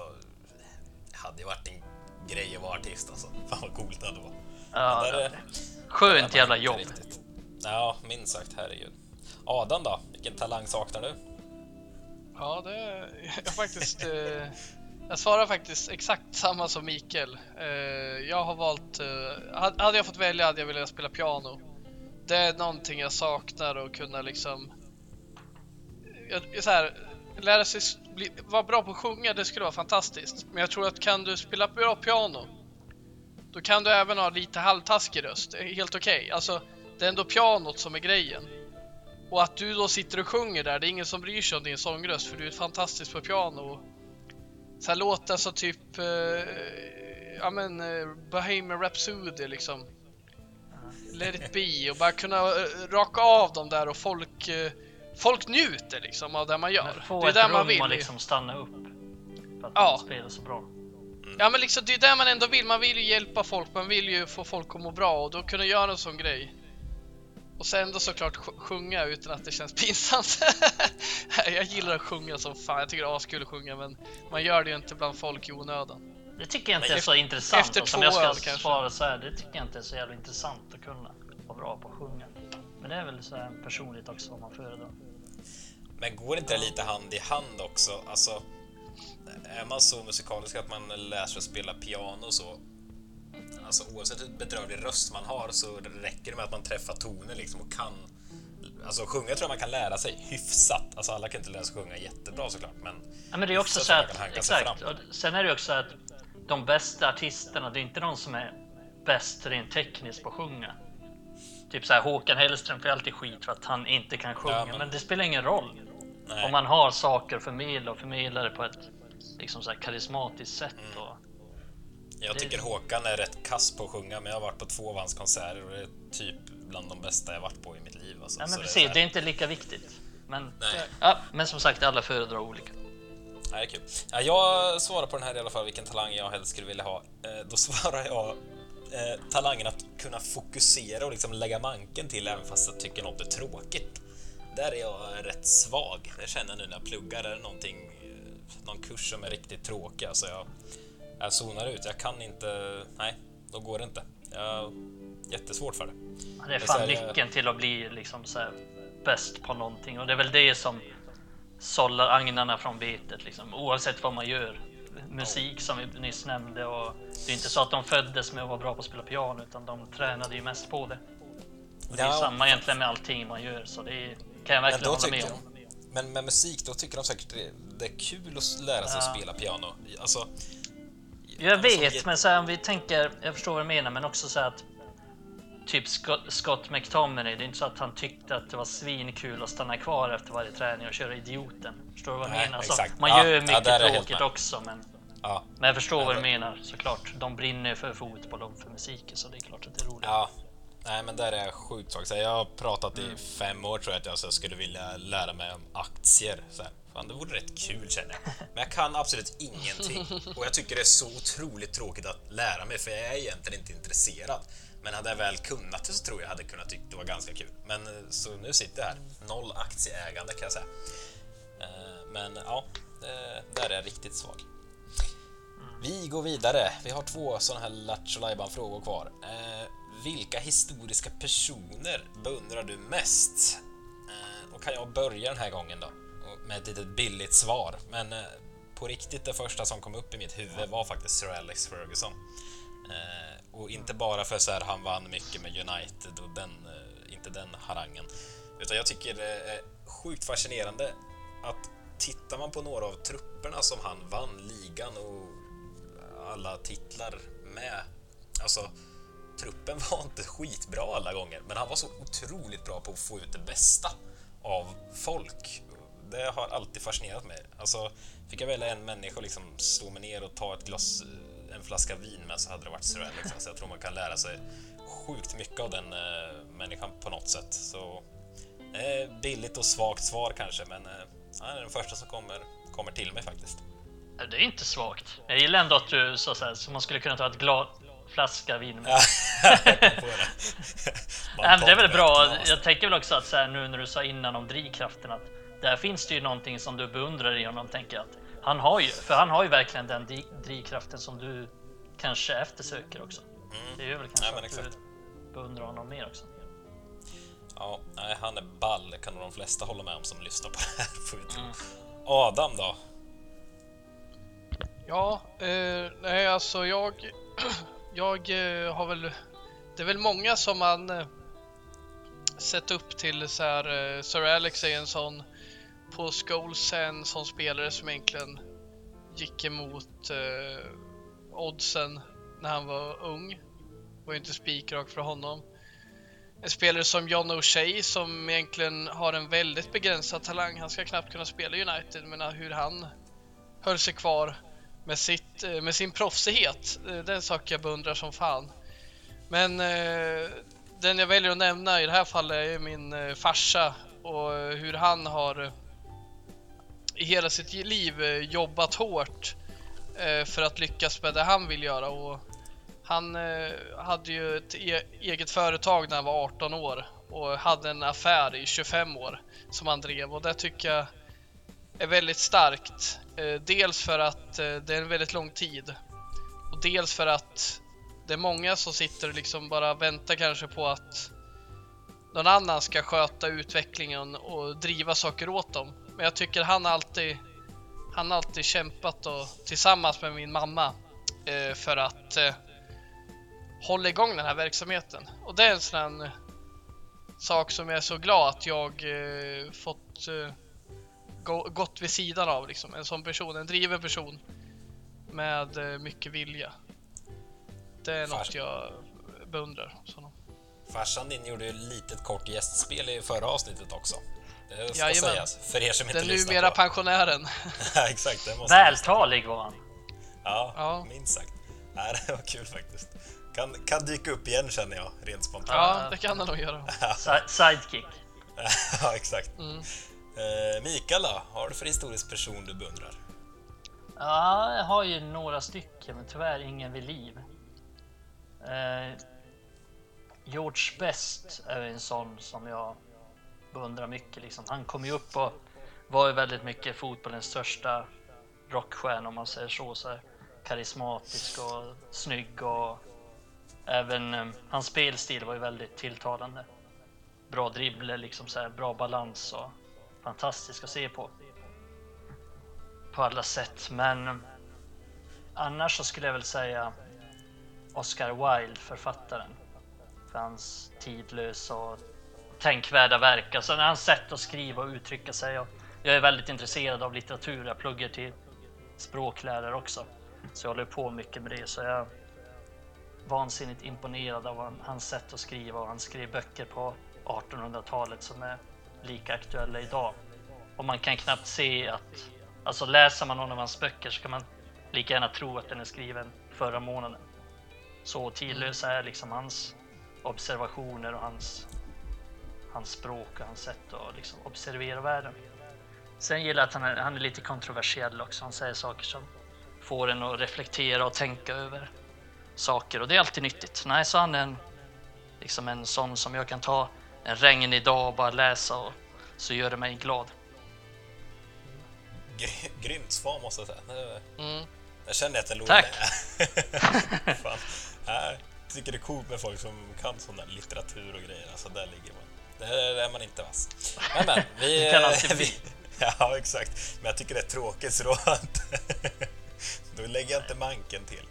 hade ju varit en grej att vara artist alltså. Fan vad coolt det hade varit. Ja, där det Skönt jävla jobb. riktigt. Ja, minst sagt, herregud. Adam då? Vilken talang saknar du? Ja, det är jag faktiskt. Eh, jag svarar faktiskt exakt samma som Mikael. Eh, jag har valt. Eh, hade hade jag fått välja hade jag velat spela piano. Det är någonting jag saknar och kunna liksom. Jag, så här, lära sig bli, vara bra på att sjunga, det skulle vara fantastiskt. Men jag tror att kan du spela bra piano. Då kan du även ha lite halvtaskig röst. Det är helt okej. Alltså, det är ändå pianot som är grejen. Och att du då sitter och sjunger där, det är ingen som bryr sig om din sångröst för du är fantastisk på piano. Så här låtar så typ, eh, ja men, eh, Bohemian Rhapsody liksom let it be och bara kunna eh, raka av dem där och folk, eh, folk njuter liksom av det man gör. Få det är rum man vill. och liksom stanna upp. För att Ja. man spelar så bra. Ja men liksom det är det man ändå vill. Man vill ju hjälpa folk, man vill ju få folk att må bra och då kunna göra en sån grej. Och sen ändå såklart sj- sjunga utan att det känns pinsamt. jag gillar att sjunga som fan, jag tycker det är askul att sjunga men man gör det ju inte bland folk i onödan. Det tycker jag inte är så intressant. efter alltså, om två jag ska öl svara så här, det tycker jag inte är så jävla intressant att kunna vara bra på att sjunga. Men det är väl så här personligt också vad man föredrar. Men går inte det lite hand i hand också? Alltså, är man så musikalisk att man lär sig att spela piano och så, alltså oavsett hur bedrövlig röst man har så räcker det med att man träffar toner liksom och kan Alltså sjunga tror jag man kan lära sig hyfsat. Alltså alla kan inte lära sig sjunga jättebra såklart, men... Ja, men det är också så att, exakt. Och sen är det också att de bästa artisterna, det är inte de som är bäst rent tekniskt på att sjunga. Typ så här Håkan Hellström får alltid skit för att han inte kan sjunga, Ja, men... men- det spelar ingen roll. Nej. Om man har saker att förmedla och förmedla det på ett liksom så här karismatiskt sätt. Mm. Och, Jag det- tycker Håkan är rätt kass på att sjunga, men jag har varit på två av hans konserter och det är typ bland de bästa jag varit på i mitt liv. Alltså. ja, Så men det är precis, så här- det är inte lika viktigt. Men, ja, men som sagt, alla föredrar olika. Nej, det är kul. Ja, jag svarar på den här i alla fall, vilken talang jag helst skulle vilja ha. Eh, då svarar jag eh, talangen att kunna fokusera och liksom lägga manken till även fast jag tycker något är tråkigt. Där är jag rätt svag. Det känner jag nu när jag pluggar. Är det någonting, eh, någon kurs som är riktigt tråkig, alltså jag, jag zonar ut. Jag kan inte... Nej, då går det inte. Jag har jättesvårt för det. Det är Det är så fan jag- nyckeln till att bli liksom så bäst på någonting och det är väl det som sållar agnarna från vetet liksom, oavsett vad man gör. Musik som vi nyss nämnde och det är inte så att de föddes med att vara bra på att spela piano utan de tränade ju mest på det. Och det är Ja, samma egentligen med allting man gör så det är, kan jag verkligen då hålla med om. men med musik, då tycker de säkert det, det är kul att lära sig Ja. att spela piano. Alltså, Jag alltså, vet, men så här, om vi tänker, jag förstår vad du menar, men också så här att typ Scott, McTominay, det är inte så att han tyckte att det var svinkul att stanna kvar efter varje träning och köra idioten. Förstår du vad jag menar? Alltså, man gör ja, mycket tråkigt också, men, Ja, men jag förstår Ja, vad du menar såklart. De brinner för fotboll och för musiken, så det är klart att det är roligt. ja. Nej, men där är jag sjukt svag. Jag har pratat i fem år tror jag att jag så skulle vilja lära mig om aktier. Så här. Fan, det vore rätt kul känner jag. Men jag kan absolut ingenting. Och jag tycker det är så otroligt tråkigt att lära mig för jag är egentligen inte intresserad. Men hade jag väl kunnat det så tror jag hade kunnat tycka det var ganska kul. Men eh, så nu sitter jag här. Noll aktieägande kan jag säga. Eh, Men ja, eh, där är jag riktigt svag. Vi går vidare. Vi har två sådana här Lattjo frågor kvar. Vilka historiska personer beundrar du mest? Och kan jag börja den här gången då? Med ett litet billigt svar. Men på riktigt, det första som kom upp i mitt huvud var faktiskt Sir Alex Ferguson. Och inte bara för så här, han vann mycket med United och den, eh, inte den harangen. Utan jag tycker det är sjukt fascinerande att tittar man på några av trupperna som han vann ligan och alla titlar med. Alltså, truppen var inte skitbra alla gånger, men han var så otroligt bra på att få ut det bästa av folk. Det har alltid fascinerat mig. Alltså, fick jag välja en människa och liksom slå mig ner och ta ett glas, eh, en flaska vin med så hade det varit Sir Alex. Alltså, jag tror man kan lära sig sjukt mycket av den eh, människan på något sätt. Så, eh, billigt och svagt svar kanske, men eh, den första som kommer, kommer till mig faktiskt. Det är inte svagt. Jag gillar ändå att du sa så här, så man skulle kunna ta ett glas flaska vin med. Nej, det är väl bra. Jag tänker väl också att så här, nu när du sa innan om drivkraften att där finns det ju någonting som du beundrar i honom. Tänker jag. att Han har ju, för han har ju verkligen den drivkraften som du kanske eftersöker också. Det är ju väl kanske Ja, men att du beundrar honom mer också. Ja, nej, han är ball, kan nog de flesta hålla med om som lyssnar på det här. Får vi tro. Adam då? Ja, eh, nej alltså jag, jag eh, har väl, det är väl många som man eh, sett upp till så här, eh, Sir Alex är en sån, på Scholes är en sån spelare som egentligen gick emot eh, oddsen när han var ung. Var ju inte spikrak för honom. En spelare som John O'Shea som egentligen har en väldigt begränsad talang. Han ska knappt kunna spela i United, men hur han höll sig kvar med, sitt, eh, med sin proffsighet. Eh, det är en sak jag beundrar som fan. Men eh, den jag väljer att nämna i det här fallet är min eh, farsa och eh, hur han har i hela sitt liv eh, jobbat hårt eh, för att lyckas med det han vill göra. Och han eh, hade ju ett e-, eget företag när han var 18 år och hade en affär i 25 år som han drev och det tycker jag är väldigt starkt. Dels för att det är en väldigt lång tid och dels för att det är många som sitter och liksom bara väntar kanske på att någon annan ska sköta utvecklingen och driva saker åt dem. Men jag tycker han alltid han har alltid kämpat och, tillsammans med min mamma eh, för att eh, hålla igång den här verksamheten. Och det är en sån här sak som jag är så glad att jag eh, fått eh, gå, gått vid sidan av. Liksom. En sån person, en driven person med eh, mycket vilja. Det är något jag beundrar. hos honom. Farsan din gjorde ju ett litet kort gästspel i förra avsnittet också. Det ska Jajamän. sägas, för er som inte Den lyssnar numera på. pensionären. Ja, Exakt, det måste. Vältalig var han. Ja, Ja. minst sagt. Ja, det var kul faktiskt. Kan, kan dyka upp igen känner jag, rent spontant. Ja, det kan han nog göra. Si- Sidekick. Ja, exakt. Mm. Eh, Mikael då? Har du för historisk person du beundrar? Ja, jag har ju några stycken, men tyvärr ingen vid liv. Eh, George Best är en sån som jag beundrar mycket. Liksom. Han kom ju upp och var ju väldigt mycket fotbollens största rockstjärna om man säger så. så här, karismatisk och snygg och även um, hans spelstil var ju väldigt tilltalande. Bra dribbler, liksom så här, bra balans och fantastisk att se på på alla sätt. Men eh, annars så skulle jag väl säga Oscar Wilde, författaren. För hans tidlösa och tänkvärda verk. Alltså hans sätt att skriva och uttrycka sig. Och jag är väldigt intresserad av litteratur. Jag pluggar till språklärare också. Så jag håller på mycket med det. Så jag är vansinnigt imponerad av hans sätt att skriva. Och han skrev böcker på 1800-talet som är lika aktuella idag. Och man kan knappt se att Alltså läser man någon av hans böcker så kan man lika gärna tro att den är skriven förra månaden. Så tidlösa är liksom hans observationer och hans, hans språk och hans sätt att liksom observera världen. Sen gillar jag att han är, han är lite kontroversiell också. Han säger saker som får en att reflektera och tänka över saker och det är alltid nyttigt. Nej, så han är en, liksom en sån som jag kan ta en regnig dag och bara läsa och så gör det mig glad. Gry- Grymt svar måste jag säga. Det- Mm. Jag känner att jag låg Tack. Fan. Jag tycker det är coolt med folk som kan sån där litteratur och grejer. Alltså där ligger man. Där är man inte vass. Men, men vi... Det kan alltid vi bli. ja, exakt. Men jag tycker det är tråkigt så då, då lägger jag inte manken till.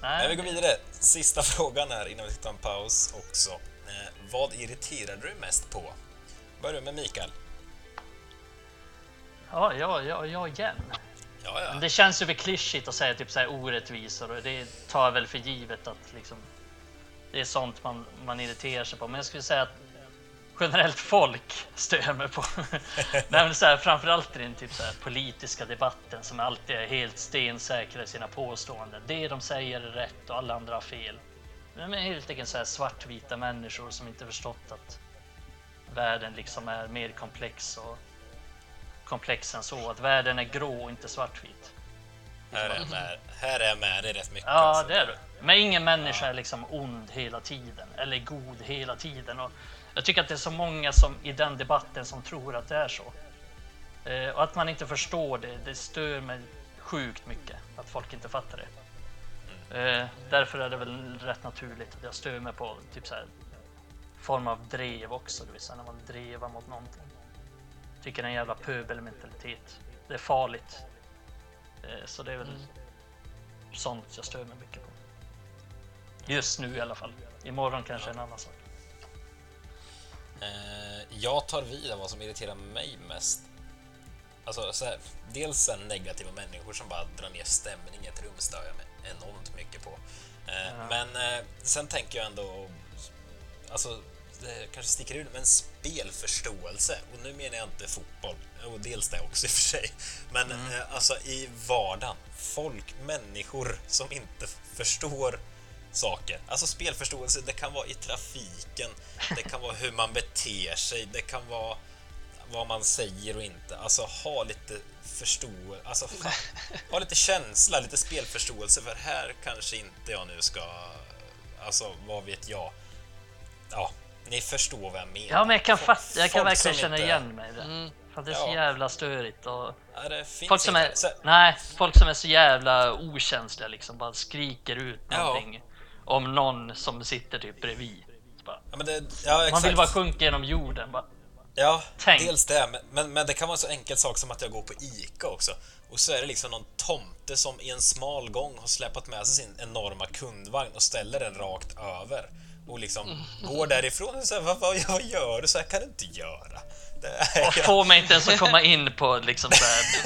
Men vi går vidare. Sista frågan här innan vi ska ta en paus också. Eh, vad irriterar du mest på? Börjar med Mikael. Ja, ja, ja, ja igen. Ja, ja. Det känns ju väl klyschigt att säga typ så här orättvisor och det tar jag väl för givet att liksom det är sånt man, man irriterar sig på. Men jag skulle säga att generellt folk stör jag mig på. Nej, men så här, framförallt i den typ så här politiska debatten som alltid är helt stensäkra i sina påståenden. Det de säger är rätt och alla andra har fel. Men helt enkelt så här svartvita människor som inte förstått att världen liksom är mer komplex och komplex än så. Att världen är grå och inte svartvit. Här är jag med, här är jag med dig rätt mycket. Ja, alltså. det är du. Men ingen människa är liksom ond hela tiden eller god hela tiden. Och jag tycker att det är så många som i den debatten som tror att det är så. Eh, och att man inte förstår det, det stör mig sjukt mycket att folk inte fattar det. Eh, därför är det väl rätt naturligt att jag stör mig på typ så här form av drev också, det vill säga när man drevar mot någonting. Tycker det är en jävla pöbelmentalitet. Det är farligt. Eh, så det är väl sånt jag stör mig mycket på. Just nu i alla fall. Imorgon kanske en annan sak. Eh, jag tar vid av vad som irriterar mig mest. Alltså, så här, dels sen negativa människor som bara drar ner stämningen i ett rum stör jag mig enormt mycket på. Eh, Men eh, sen tänker jag ändå, alltså, det kanske sticker ut, men spelförståelse. Och nu menar jag inte fotboll, och dels det också i och för sig. Men eh, alltså i vardagen, folk, människor som inte förstår saker. Alltså spelförståelse, det kan vara i trafiken, det kan vara hur man beter sig, det kan vara vad man säger och inte. Alltså ha lite förståelse, alltså fan, ha lite känsla, lite spelförståelse för här kanske inte jag nu ska, alltså vad vet jag. Ja, ni förstår vad jag menar. Ja, men jag kan fatta, jag kan Folk verkligen känna inte- igen mig i det. Mm. För att det är så Ja. jävla störigt och Ja, det finns folk som är. Så- nej, folk som är så jävla okänsliga liksom bara skriker ut Ja. Om någon som sitter typ bredvid. Bara, Ja, men det, ja, exakt. man vill bara sjunka genom jorden. Bara, Ja, Tänk. dels det, men- men, men det kan vara en så enkel sak som att jag går på ICA också och så är det liksom någon tomte som i en smal gång har släpat med sig sin enorma kundvagn och ställer den rakt över och liksom går därifrån och säger vad, vad, vad gör du? Så här kan du inte göra. Det är, och få mig inte ens att komma in på liksom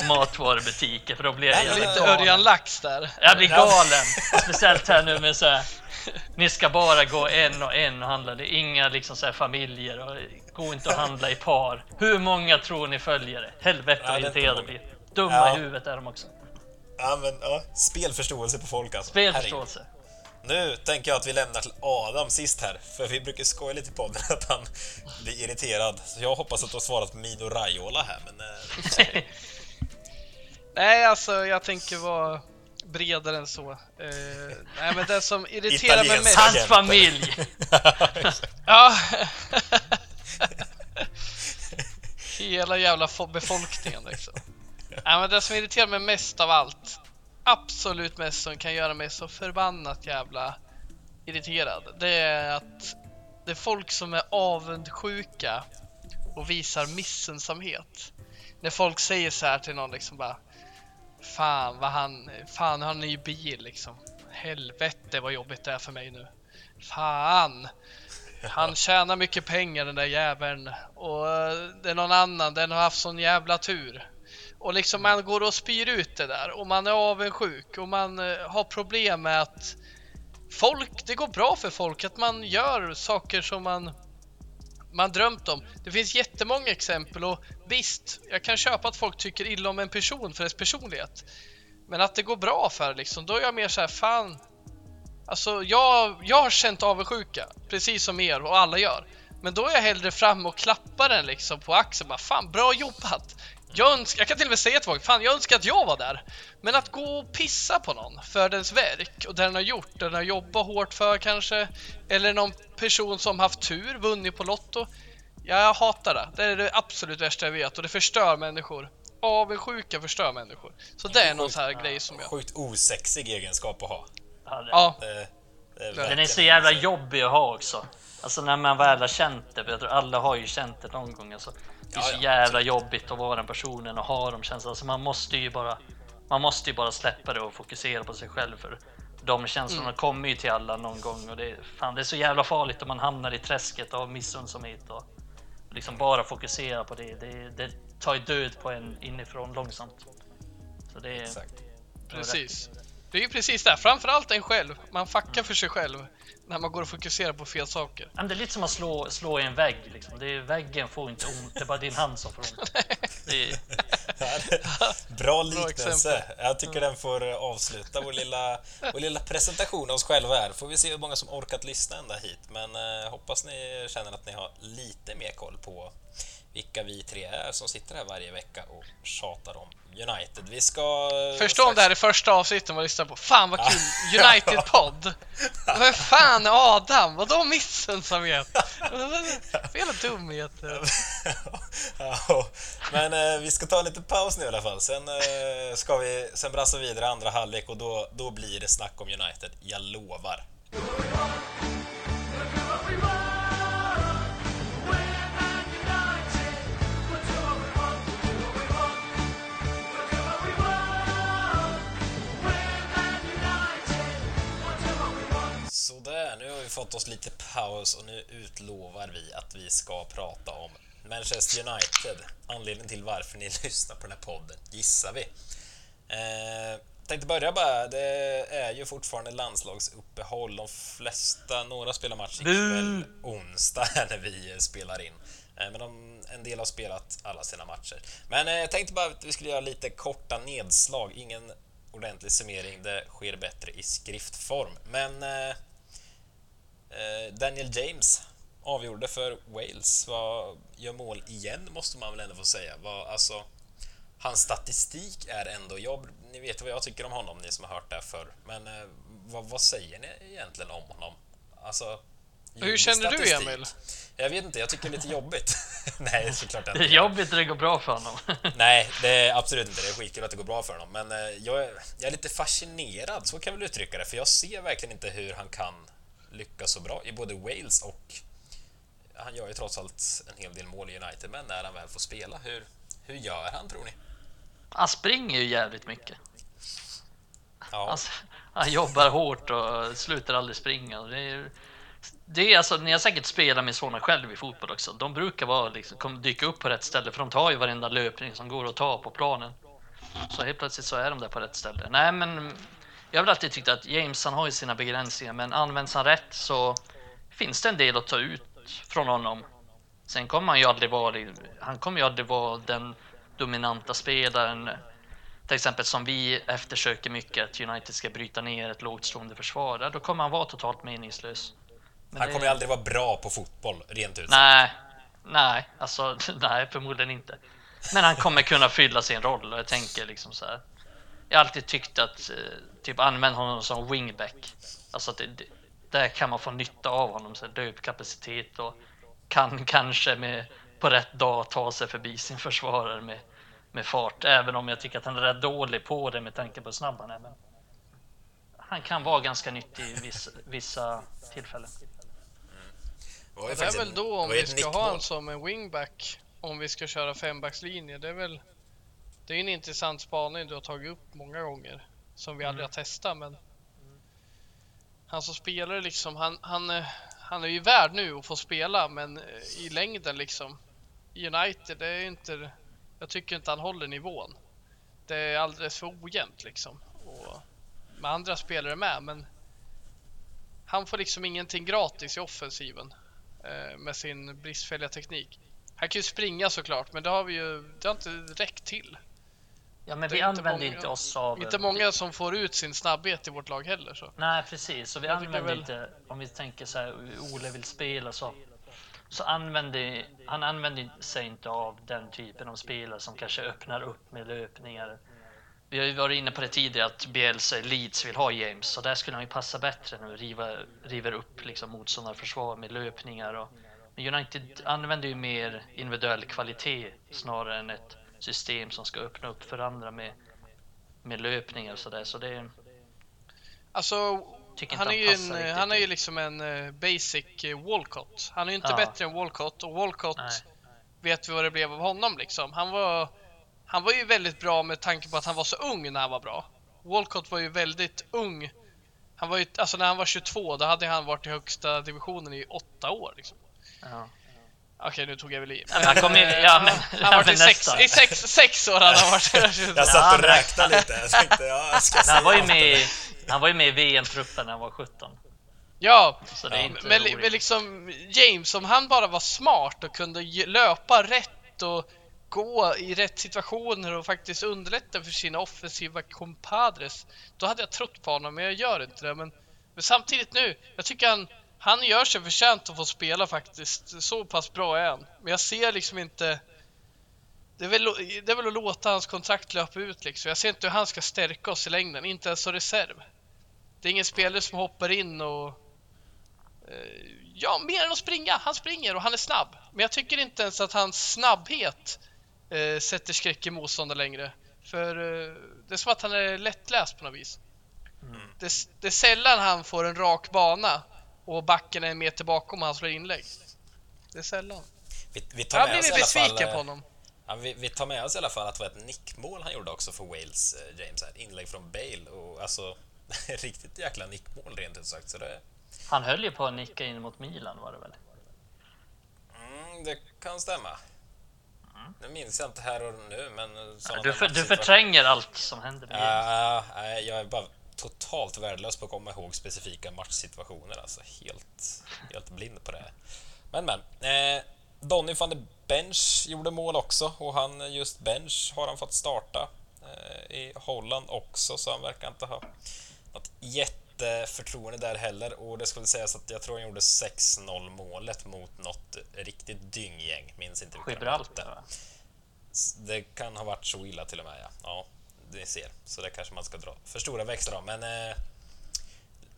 matvarubutiker för då blir jag jävla lite. Örjan Lax där. Jag blir galen. Speciellt här nu med så här. Ni ska bara gå en och en och handla. Det är inga liksom så här familjer och gå inte och handla i par. Hur många tror ni följer det? Helvete Ja, vad det är inte irriterade många. blir. Dumma Ja. i huvudet är de också. ja, men, ja, spelförståelse på folk alltså. Spelförståelse. Herregud. Nu tänker jag att vi lämnar till Adam sist här, för vi brukar skoja lite på podden att han blir irriterad. Så jag hoppas att du har svarat på Mino Raiola här, men... Eh, Nej, alltså jag tänker vara bredare än så. Eh, nej, men det som irriterar mig mest... Hans familj. Ja. Hela jävla fo- befolkningen liksom. Nej, men det som irriterar mig mest av allt, absolut mest som kan göra mig så förbannat jävla irriterad, det är att det är folk som är avundsjuka och visar missunnsamhet. När folk säger så här till någon liksom bara Fan vad han, fan han har ny bil liksom. Helvete vad jobbigt det är för mig nu. Fan! Han tjänar mycket pengar den där jäveln och eh, det är någon annan, den har haft sån jävla tur. Och liksom man går och spyr ut det där och man är avundsjuk och man eh, har problem med att folk, det går bra för folk, att man gör saker som man man drömt om. Det finns jättemånga exempel och visst, jag kan köpa att folk tycker illa om en person för dess personlighet. Men att det går bra för liksom, då är jag mer så här, fan. Alltså jag, jag har känt avundsjuka, precis som er och alla gör. Men då är jag hellre fram och klappar den liksom på axeln, bara fan bra jobbat. Jag, önskar, jag kan till och med säga till folk, fan jag önskar att jag var där. Men att gå och pissa på någon för dens verk och det den har gjort, det den har jobbat hårt för kanske. Eller någon person som haft tur, vunnit på Lotto. Jag hatar det. Det är det absolut värsta jag vet och det förstör människor. Avundsjuka förstör människor. Så det är någon sån här grej som jag... Sjukt osexig egenskap att ha. Ja, det- Ja, Det, det är Den är så jävla jobbig att ha också. Alltså när man väl har känt det, för jag tror alla har ju känt det någon gång. Alltså, det är så jävla jobbigt att vara den personen och ha de känslorna. Alltså man måste ju bara, man måste ju bara släppa det och fokusera på sig själv. För de känslorna Mm. kommer ju till alla någon gång och det, är- fan, det är så jävla farligt om man hamnar i träsket av missunnsamhet och liksom bara fokusera på det. Det, det tar ju död på en inifrån långsamt. Så det är... Exakt. precis. Det är ju precis det. Framförallt en själv. Man fuckar för sig själv när man går och fokuserar på fel saker. Men Det är lite som att slå, slå i en vägg. Liksom. Det är, väggen får inte ont, det är bara din hand som får ont. Är, Bra liknelse. exempel. Jag tycker den får eh, avsluta vår lilla, vår lilla presentation av oss själva här. Får vi se hur många som orkat lyssna ända hit. Men eh, hoppas ni känner att ni har lite mer koll på vilka vi tre är som sitter här varje vecka och tjatar om United. Vi ska... eh, Förstå om det här är första avsnittet man lyssnar på. Fan vad kul! United-podd! Vad fan Adam? Vadå missunnsamhet? Fel dumheter. ja, men eh, vi ska ta en liten paus nu i alla fall. Sen, eh, ska vi, sen brassar vi vidare andra halvlek och då, då blir det snack om United. Jag lovar. Sådär, nu har vi fått oss lite paus och nu utlovar vi att vi ska prata om Manchester United. Anledningen till varför ni lyssnar på den här podden, gissar vi. Eh, tänkte börja bara, det är ju fortfarande landslagsuppehåll. De flesta, några spelar match ikväll onsdag här när vi spelar in. Eh, men de, en del har spelat alla sina matcher. Men eh, jag tänkte bara att vi skulle göra lite korta nedslag, ingen ordentlig summering, det sker bättre i skriftform. Men eh, Daniel James avgjorde för Wales. Var, gör mål igen, måste man väl ändå få säga. Var, alltså, hans statistik är ändå... Jag, ni vet vad jag tycker om honom, ni som har hört det förr. Men eh, vad, vad, säger ni egentligen om honom? Alltså, Hur känner statistik. du, Emil? Jag vet inte, jag tycker det är lite jobbigt. Nej, såklart inte. Det är jobbigt när det går bra för honom. Nej, det är absolut inte. Det är skitkul att det går bra för honom. Men eh, jag är, jag är lite fascinerad, så kan jag väl uttrycka det, för jag ser verkligen inte hur han kan lyckas så bra i både Wales och... Han gör ju trots allt en hel del mål i United, men när han väl får spela, hur, hur gör han, tror ni? Han springer ju jävligt mycket. Ja. Han, han jobbar hårt och slutar aldrig springa. Det är, det är alltså, ni har säkert spelat med sådana själv i fotboll också. De brukar vara, liksom, dyka upp på rätt ställe för de tar ju varenda löpning som går att ta på planen. Så helt plötsligt så är de där på rätt ställe. Nej, men jag har väl alltid tyckt att James han har ju sina begränsningar, men används han rätt så finns det en del att ta ut från honom. Sen kommer han ju aldrig vara, han kommer ju aldrig vara den dominanta spelaren till exempel som vi eftersöker mycket att United ska bryta ner ett lågt stående försvar, då kommer han vara totalt meningslös. Men han kommer ju aldrig vara bra på fotboll, rent ut Nej, nej, alltså nej, förmodligen inte. Men han kommer kunna fylla sin roll och jag tänker liksom så här. Jag har alltid tyckt att eh, typ använd honom som wingback. Alltså att det, det, där kan man få nytta av honom, så löpkapacitet och kan kanske med på rätt dag ta sig förbi sin försvarare med, med fart. Även om jag tycker att han är rätt dålig på det med tanke på hur snabb han är. Men han kan vara ganska nyttig i vissa, vissa tillfällen. Mm. Det är väl då om vi ska ha honom som en wingback, om vi ska köra fembackslinje. Det är väl det är en intressant spaning du har tagit upp många gånger som vi mm. aldrig har testat. Men han som spelare liksom, han, han, eh, han är ju värd nu att få spela, men eh, i längden liksom. United, det är inte, jag tycker inte han håller nivån. Det är alldeles för ojämnt liksom. Och med andra spelare med, men han får liksom ingenting gratis i offensiven eh, med sin bristfälliga teknik. Han kan ju springa såklart, men det har vi ju, det har inte räckt till. Ja, men vi använder många, inte oss av... Inte många som får ut sin snabbhet i vårt lag heller. Så. Nej, precis. Så vi jag använder väl... inte, om vi tänker så här, Ole vill spela så, så använder han använder sig inte av den typen av spelare som kanske öppnar upp med löpningar. Vi har ju varit inne på det tidigare att Bielsa Leeds vill ha James, så där skulle han ju passa bättre nu, riva, river upp liksom motståndarförsvar med löpningar. Och, men United använder ju mer individuell kvalitet snarare än ett system som ska öppna upp för andra med, med löpningar och sådär. Så det Alltså, han är, ju en, han är ju liksom en uh, basic uh, Walcott. Han är ju inte ja. bättre än Walcott och Walcott Nej. vet vi vad det blev av honom liksom. Han var, han var ju väldigt bra med tanke på att han var så ung när han var bra. Walcott var ju väldigt ung. Han var ju, alltså när han var 22, då hade han varit i högsta divisionen i åtta år. Liksom. Ja. Okej, nu tog jag väl i. han kom in, ja, men, han varit i sex, i sex, sex år. Han har varit jag satt och räknade lite. Jag tänkte, ja, jag ska han, var ju med, han var ju med i VM-truppen när han var 17. Ja, men, men liksom James, om han bara var smart och kunde löpa rätt och gå i rätt situationer och faktiskt underlätta för sina offensiva compadres, då hade jag trott på honom, men jag gör inte det. Men, men samtidigt nu, jag tycker han han gör sig förtjänt att få spela faktiskt. Så pass bra är han. Men jag ser liksom inte... Det är, väl, det är väl att låta hans kontrakt löpa ut liksom. Jag ser inte hur han ska stärka oss i längden, inte ens som reserv. Det är ingen spelare som hoppar in och... Eh, ja, mer än att springa. Han springer och han är snabb. Men jag tycker inte ens att hans snabbhet eh, sätter skräck i motståndare längre. För eh, det är som att han är lättläst på något vis. Mm. Det, det är sällan han får en rak bana och backen är en meter bakom och han slår inlägg. Det är sällan. Vi, vi tar jag har blivit besviken på honom. Ja, vi, vi, tar med oss i alla fall att det var ett nickmål han gjorde också för Wales, eh, James. Här. Inlägg från Bale och alltså riktigt jäkla nickmål rent ut sagt. Så det... Han höll ju på att nicka in mot Milan var det väl? Mm, det kan stämma. Mm. Nu minns jag inte här och nu, men... Ja, du, för, du förtränger allt som händer med Ja, uh, jag är bara totalt värdelös på att komma ihåg specifika matchsituationer. Alltså helt, helt blind på det. Men men. Eh, Donny van de Bench gjorde mål också och han, just Bench, har han fått starta eh, i Holland också så han verkar inte ha något jätte inte förtroende där heller och det skulle sägas att jag tror han gjorde 6-0 målet mot något riktigt dynggäng. Minns inte vilka Gibraltar. Det kan ha varit så illa till och med, ja. ja ni ser. Så det kanske man ska dra för stora växlar av. Men eh,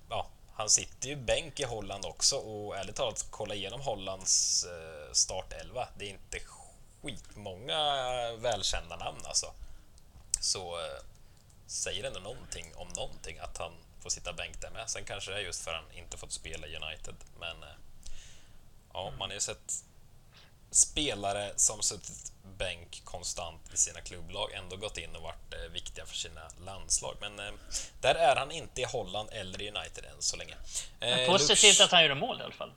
ja, han sitter ju bänk i Holland också och ärligt talat, kolla igenom Hollands eh, startelva. Det är inte skitmånga välkända namn alltså. Så eh, säger ändå någonting om någonting att han får sitta bänk där med. Sen kanske det är just för att han inte fått spela i United, men eh, ja, man har ju sett spelare som suttit bänk konstant i sina klubblag ändå gått in och varit eh, viktiga för sina landslag. Men eh, där är han inte i Holland eller i United än så länge. Eh, positivt Lux... att han gjorde mål i alla fall.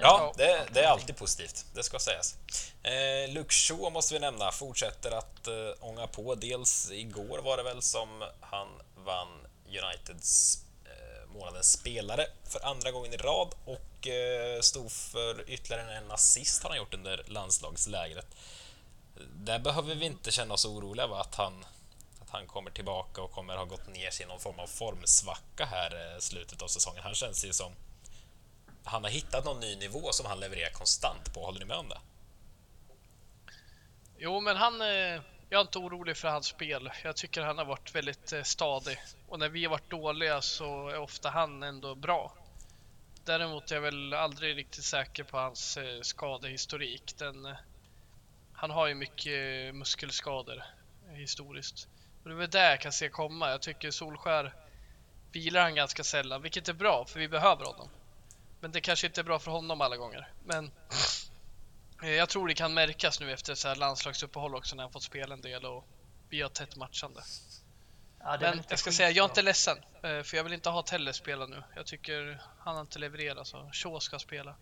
Ja, det, det, är alltid positivt. Det ska sägas. Eh, Shaw måste vi nämna, fortsätter att eh, ånga på. Dels igår var det väl som han vann Uniteds eh, månadens spelare för andra gången i rad och eh, stod för ytterligare en assist har han gjort under landslagslägret. Där behöver vi inte känna oss oroliga va? att han att han kommer tillbaka och kommer ha gått ner sig i någon form av formsvacka här eh, slutet av säsongen. Han känns ju som han har hittat någon ny nivå som han levererar konstant på. Håller ni med om det? Jo, men han... Eh, jag är inte orolig för hans spel. Jag tycker han har varit väldigt eh, stadig. Och när vi har varit dåliga så är ofta han ändå bra. Däremot är jag väl aldrig riktigt säker på hans eh, skadehistorik. Den, eh, han har ju mycket muskelskador historiskt. Och det är väl det jag kan se komma. Jag tycker Solskär vilar han ganska sällan, vilket är bra för vi behöver honom. Men det kanske inte är bra för honom alla gånger. Men jag tror det kan märkas nu efter så här landslagsuppehåll också när han fått spela en del och vi har tätt matchande. Ja, Men jag ska säga, jag är inte ledsen. Eh, för jag vill inte ha Telle spela nu. Jag tycker han har inte levererat så Shaw ska spela.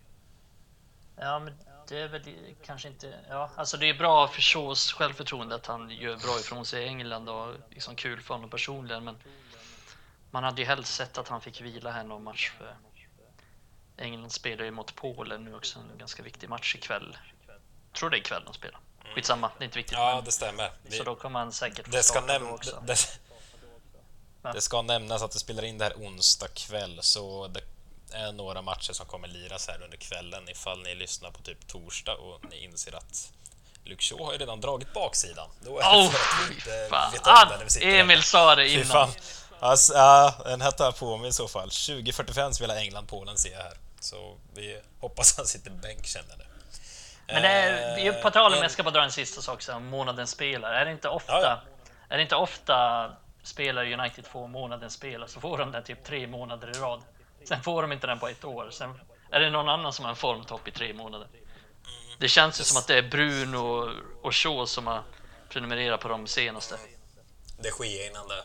Ja, men det är väl kanske inte... Ja, alltså det är bra för Shaws självförtroende att han gör bra ifrån sig i England och liksom kul för honom personligen. Men man hade ju helst sett att han fick vila här någon match. För England spelar ju mot Polen nu också, en ganska viktig match ikväll. Jag tror det är ikväll de spelar. Mm. Skitsamma, det är inte viktigt. Ja, det stämmer. Så då kommer han säkert det ska näm också. Det, det, det, ska nämnas att vi spelar in det här onsdag kväll, så det är några matcher som kommer liras här under kvällen ifall ni lyssnar på typ torsdag och ni inser att Shaw har ju redan dragit baksidan. Då är det oh, vi det vi sitter Emil sa det innan. Alltså, ja, den här tar jag på mig i så fall. 20.45 spelar England-Polen ser jag här. Så vi hoppas han sitter bänk känner det. Men det är, på tal om, jag ska bara dra en sista sak om månadens spelare. Är det inte ofta, ja, ja. Är det inte ofta spelar United får månadens spelare så får de den typ tre månader i rad. Sen får de inte den på ett år. Sen är det någon annan som har en formtopp i tre månader. Det känns ju som att det är Bruno och Shaw som har prenumererat på de senaste. Det sker innan det.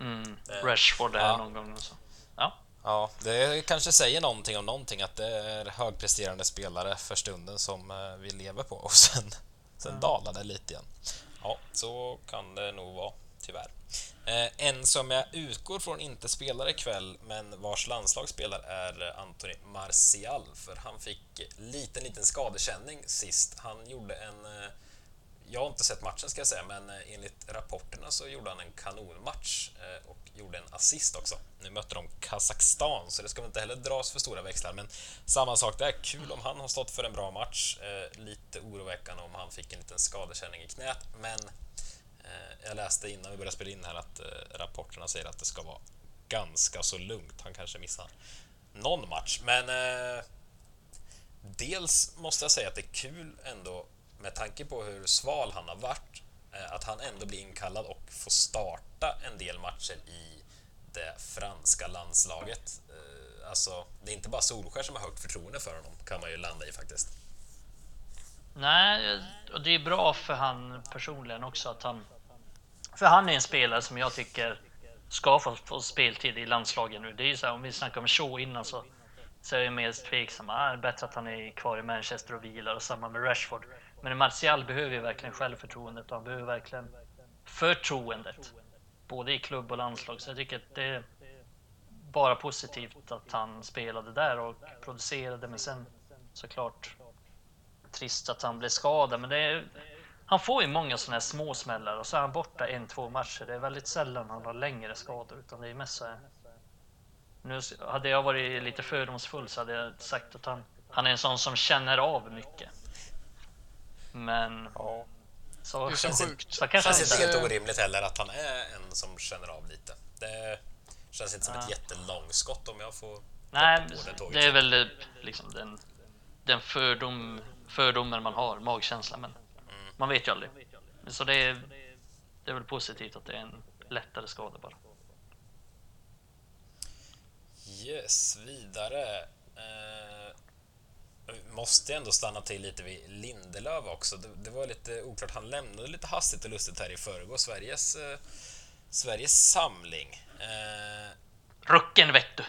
Mm. Rashford är ja. någon gång och så. Ja. Ja, det kanske säger någonting om någonting att det är högpresterande spelare för stunden som eh, vi lever på och sen, sen dalar det lite igen. Ja, så kan det nog vara, tyvärr. Eh, en som jag utgår från inte spelar ikväll, men vars landslag spelar är Anthony Martial, för han fick liten, liten skadekänning sist. Han gjorde en eh, jag har inte sett matchen ska jag säga, men eh, enligt rapporterna så gjorde han en kanonmatch eh, och gjorde en assist också. Nu mötte de Kazakstan, så det ska väl inte heller dras för stora växlar, men samma sak där. Kul om han har stått för en bra match. Eh, lite oroväckande om han fick en liten skadekänning i knät, men jag läste innan vi började spela in här att rapporterna säger att det ska vara ganska så lugnt. Han kanske missar någon match, men dels måste jag säga att det är kul ändå med tanke på hur sval han har varit, eh, att han ändå blir inkallad och får starta en del matcher i det franska landslaget. Eh, alltså, det är inte bara Solskär som har högt förtroende för honom, kan man ju landa i faktiskt. Nej, och det är bra för han personligen också att han... För han är en spelare som jag tycker ska få, få speltid i landslagen nu. Det är ju så här, om vi snackar om Shaw innan så, så är jag mer tveksam. Ah, det är bättre att han är kvar i Manchester och vilar och samma med Rashford. Men Martial behöver ju verkligen självförtroendet och han behöver verkligen förtroendet. Både i klubb och landslag. Så jag tycker att det är bara positivt att han spelade där och producerade. Men sen såklart trist att han blev skadad. Men det är, han får ju många sådana här småsmällar och så är han borta en, två matcher. Det är väldigt sällan han har längre skador utan det är mest så här Nu hade jag varit lite fördomsfull så hade jag sagt att han, han är en sån som känner av mycket. Men Ja. så, Det Känns sjukt. så Det kanske känns han inte inte helt orimligt heller att han är en som känner av lite. Det känns inte som ett Ja. jättelångskott om jag får Nej, det är väl eh, liksom den, den fördom, fördomen man har, magkänslan. Men Mm. man vet ju aldrig. Så det är, det är väl positivt att det är en lättare skada bara. Yes, vidare. Vi måste ändå stanna till lite vid Lindelöf också. Det, det var lite oklart. Han lämnade lite hastigt och lustigt här i förrgår Sveriges, eh, Sveriges samling. Eh, Rucken vet du!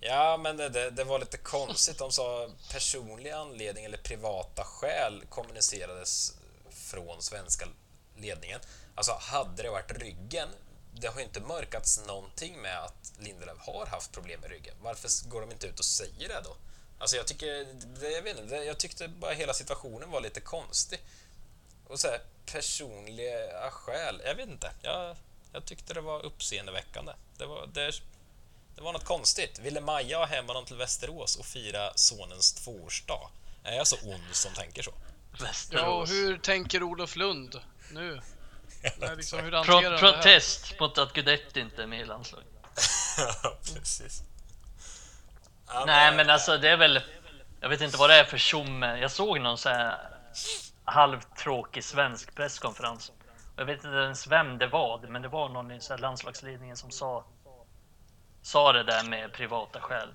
Ja, men det, det, det var lite konstigt. De sa personlig anledning eller privata skäl kommunicerades från svenska ledningen. Alltså, hade det varit ryggen, det har ju inte mörkats någonting med att Lindelöf har haft problem med ryggen. Varför går de inte ut och säger det då? Alltså, jag tycker, det, jag vet inte, jag tyckte bara hela situationen var lite konstig. Och så här, personliga skäl, jag vet inte. Jag, jag tyckte det var uppseendeväckande. Det var, det, det var något konstigt. Ville Maja ha hem honom till Västerås och fira sonens tvåårsdag? Är jag så ond som tänker så? Västerås. Ja, och hur tänker Olof Lund nu? Nej, liksom, hur Pro protest mot att Guidetti inte är med i landslaget. Ja, precis. Ja, Nej men alltså det är väl, jag vet inte vad det är för tjomme. Jag såg någon så här halvtråkig svensk presskonferens. Jag vet inte ens vem det var, men det var någon i så landslagsledningen som sa, sa det där med privata skäl.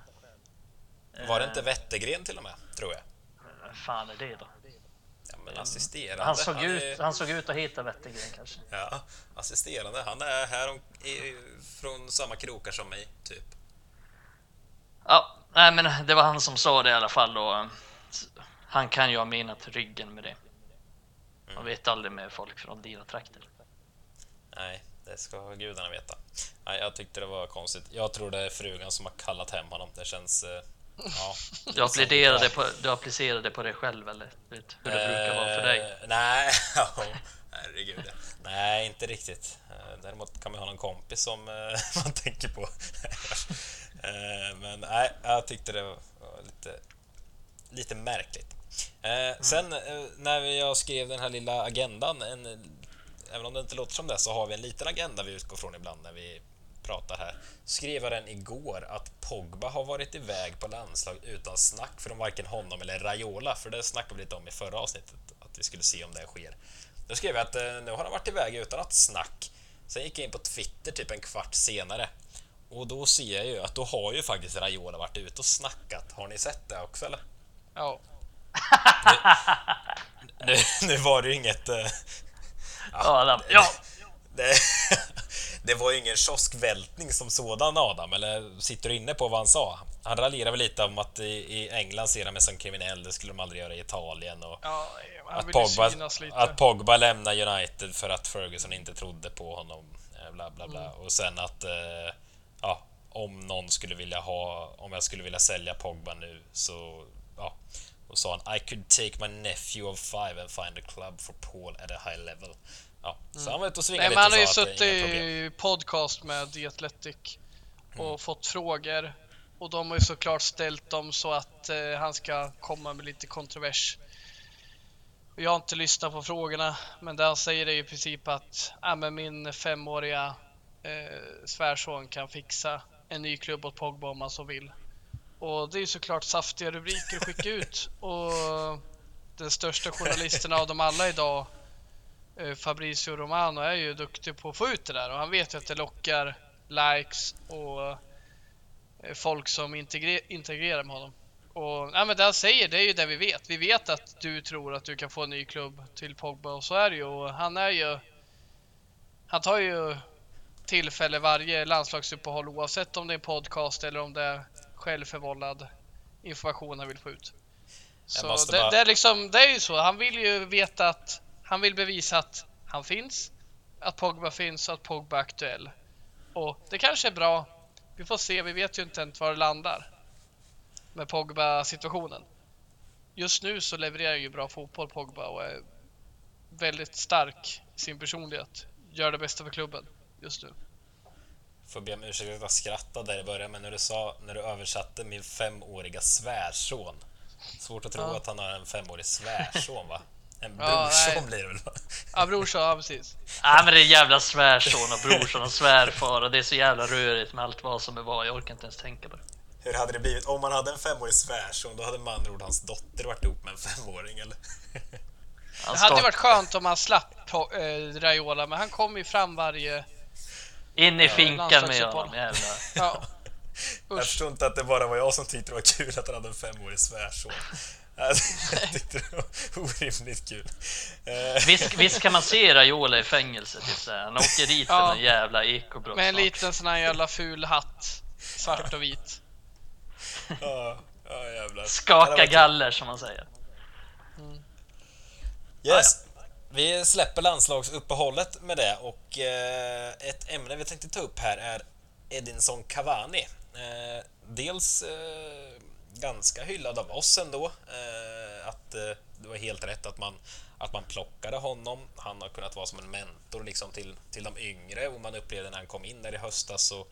Var det inte Wettergren till och med, tror jag? Vad fan är det då? Ja, men assisterande. Han såg, är- ut, han såg ut att hitta Wettergren kanske. Ja, assisterande. Han är här om, i, från samma krokar som mig, typ. Ja, nej men det var han som sa det i alla fall och han kan ju ha menat ryggen med det. Man vet aldrig med folk från dina trakter. Nej, det ska gudarna veta. Nej, jag tyckte det var konstigt. Jag tror det är frugan som har kallat hem honom. Det känns... eh, Ja, Du applicerade på, du applicerade på dig själv eller vet, hur det brukar vara för dig? Eh, Nej, herregud. Nej, inte riktigt. Eh, Däremot kan man ha någon kompis som eh, man tänker på. Eh, Men nej, jag tyckte det var lite, lite märkligt. Eh, Sen eh, när jag skrev den här lilla agendan, en, även om det inte låter som det, så har vi en liten agenda vi utgår från ibland när vi pratar här. Skrev jag den igår att Pogba har varit iväg på landslag utan snack från varken honom eller Raiola, för det snackade vi lite om i förra avsnittet, att vi skulle se om det sker. Då skrev jag att eh, nu har han varit iväg utan att snack. Sen gick jag in på Twitter typ en kvart senare och då ser jag ju att då har ju faktiskt Raiola varit ute och snackat. Har ni sett det också eller? Ja. Nu, nu var det ju inget... eh, Ja, ja. Det, det var ju ingen kioskvältning som sådan Adam, eller sitter du inne på vad han sa? Han raljerar väl lite om att i, i England ser han mig som kriminell, det skulle de aldrig göra i Italien och ja att Pogba, att Pogba lämnar United för att Ferguson inte trodde på honom, eh, bla bla bla. Och sen att, eh, ja, om någon skulle vilja ha, om jag skulle vilja sälja Pogba nu så, ja, och sa han I could take my nephew of five and find a club for Paul at a high level. Ja, så han var ute och svingade Nej, men han har ju lite suttit i podcast med The Athletic och Mm. fått frågor. Och de har ju såklart ställt dem så att eh, han ska komma med lite kontrovers. Jag har inte lyssnat på frågorna, men det han säger är i princip att ah, men min femåriga eh, svärson kan fixa en ny klubb åt Pogba om han så vill. Och det är ju såklart saftiga rubriker att skicka ut. Och den största journalisten av dem alla idag Fabrizio Romano är ju duktig på att få ut det där och han vet ju att det lockar likes och eh, folk som integre- integrerar med honom. Och ja, men det han säger, det är ju det vi vet. Vi vet att du tror att du kan få en ny klubb till Pogba och så är det ju. Och han är ju... Han tar ju tillfälle varje landslagsuppehåll oavsett om det är en podcast eller om det är självförvållad information han vill få ut. Så det, bara- det, är liksom, det är ju så. Han vill ju veta att han vill bevisa att han finns, att Pogba finns och att Pogba är aktuell. Och det kanske är bra. Vi får se, vi vet ju inte ens var det landar med Pogba-situationen. Just nu så levererar ju bra fotboll Pogba och är väldigt stark i sin personlighet. Gör det bästa för klubben just nu. får be om ursäkt att jag skrattade där i början, men när du sa, när du översatte min femåriga svärson. Svårt att tro Ja. att han har en femårig svärson, va? En Ja, brorson nej. blir det väl? Ja, brorsan, ja precis. Nej men det är jävla svärson och brorson och svärfar och det är så jävla rörigt med allt vad som är vad. Jag orkar inte ens tänka på det. Hur hade det blivit om man hade en femårig svärson? Då hade med andra ord hans dotter varit ihop med en femåring, eller? Han Det hade ju varit skönt om han slapp på, eh, Raiola, men han kom ju fram varje... In i finkan med honom, jävlar. Ja, Jag usch. förstår inte att det bara var jag som tyckte det var kul att han hade en femårig svärson. Jag tyckte det var orimligt kul. Eh, Visst, visst kan man se Raiola i fängelse. Han åker dit för Ja. jävla ekobrott. Med en liten sån här jävla ful hatt. Svart och vit. Ja, ja jävlar. Skaka galler som man säger. Yes. Vi släpper landslagsuppehållet med det och eh, ett ämne vi tänkte ta upp här är Edinson Cavani. Eh, dels eh, ganska hyllad av oss ändå. Eh, att eh, det var helt rätt att man, att man plockade honom. Han har kunnat vara som en mentor liksom till, till de yngre och man upplevde när han kom in där i höstas så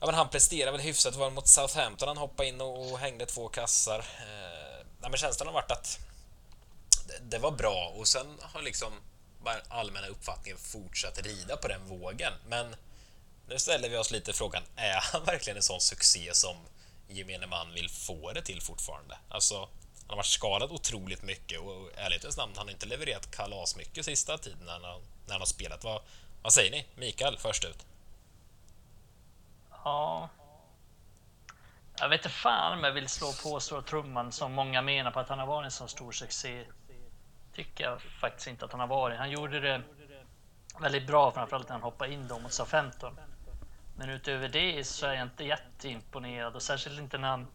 Ja, men han presterade väl hyfsat. Det var mot Southampton han hoppade in och, och hängde två kassar. Eh, ja, men känslan har varit att det, det var bra och sen har liksom bara allmänna uppfattningen fortsatt rida på den vågen. Men nu ställer vi oss lite frågan, är han verkligen en sån succé som gemene man vill få det till fortfarande? Alltså, han har varit skadad otroligt mycket och i ärlighetens namn, han har inte levererat kalas mycket sista tiden när han, har- när han har spelat. Vad, vad säger ni? Mikael, först ut. Ja. Jag vet inte fan om jag vill slå på stora trumman som många menar på att han har varit en så stor succé. Tycker jag faktiskt inte att han har varit. Han gjorde det väldigt bra, framförallt när han hoppade in då mot Southampton. Men utöver det så är jag inte jätteimponerad och särskilt inte när han,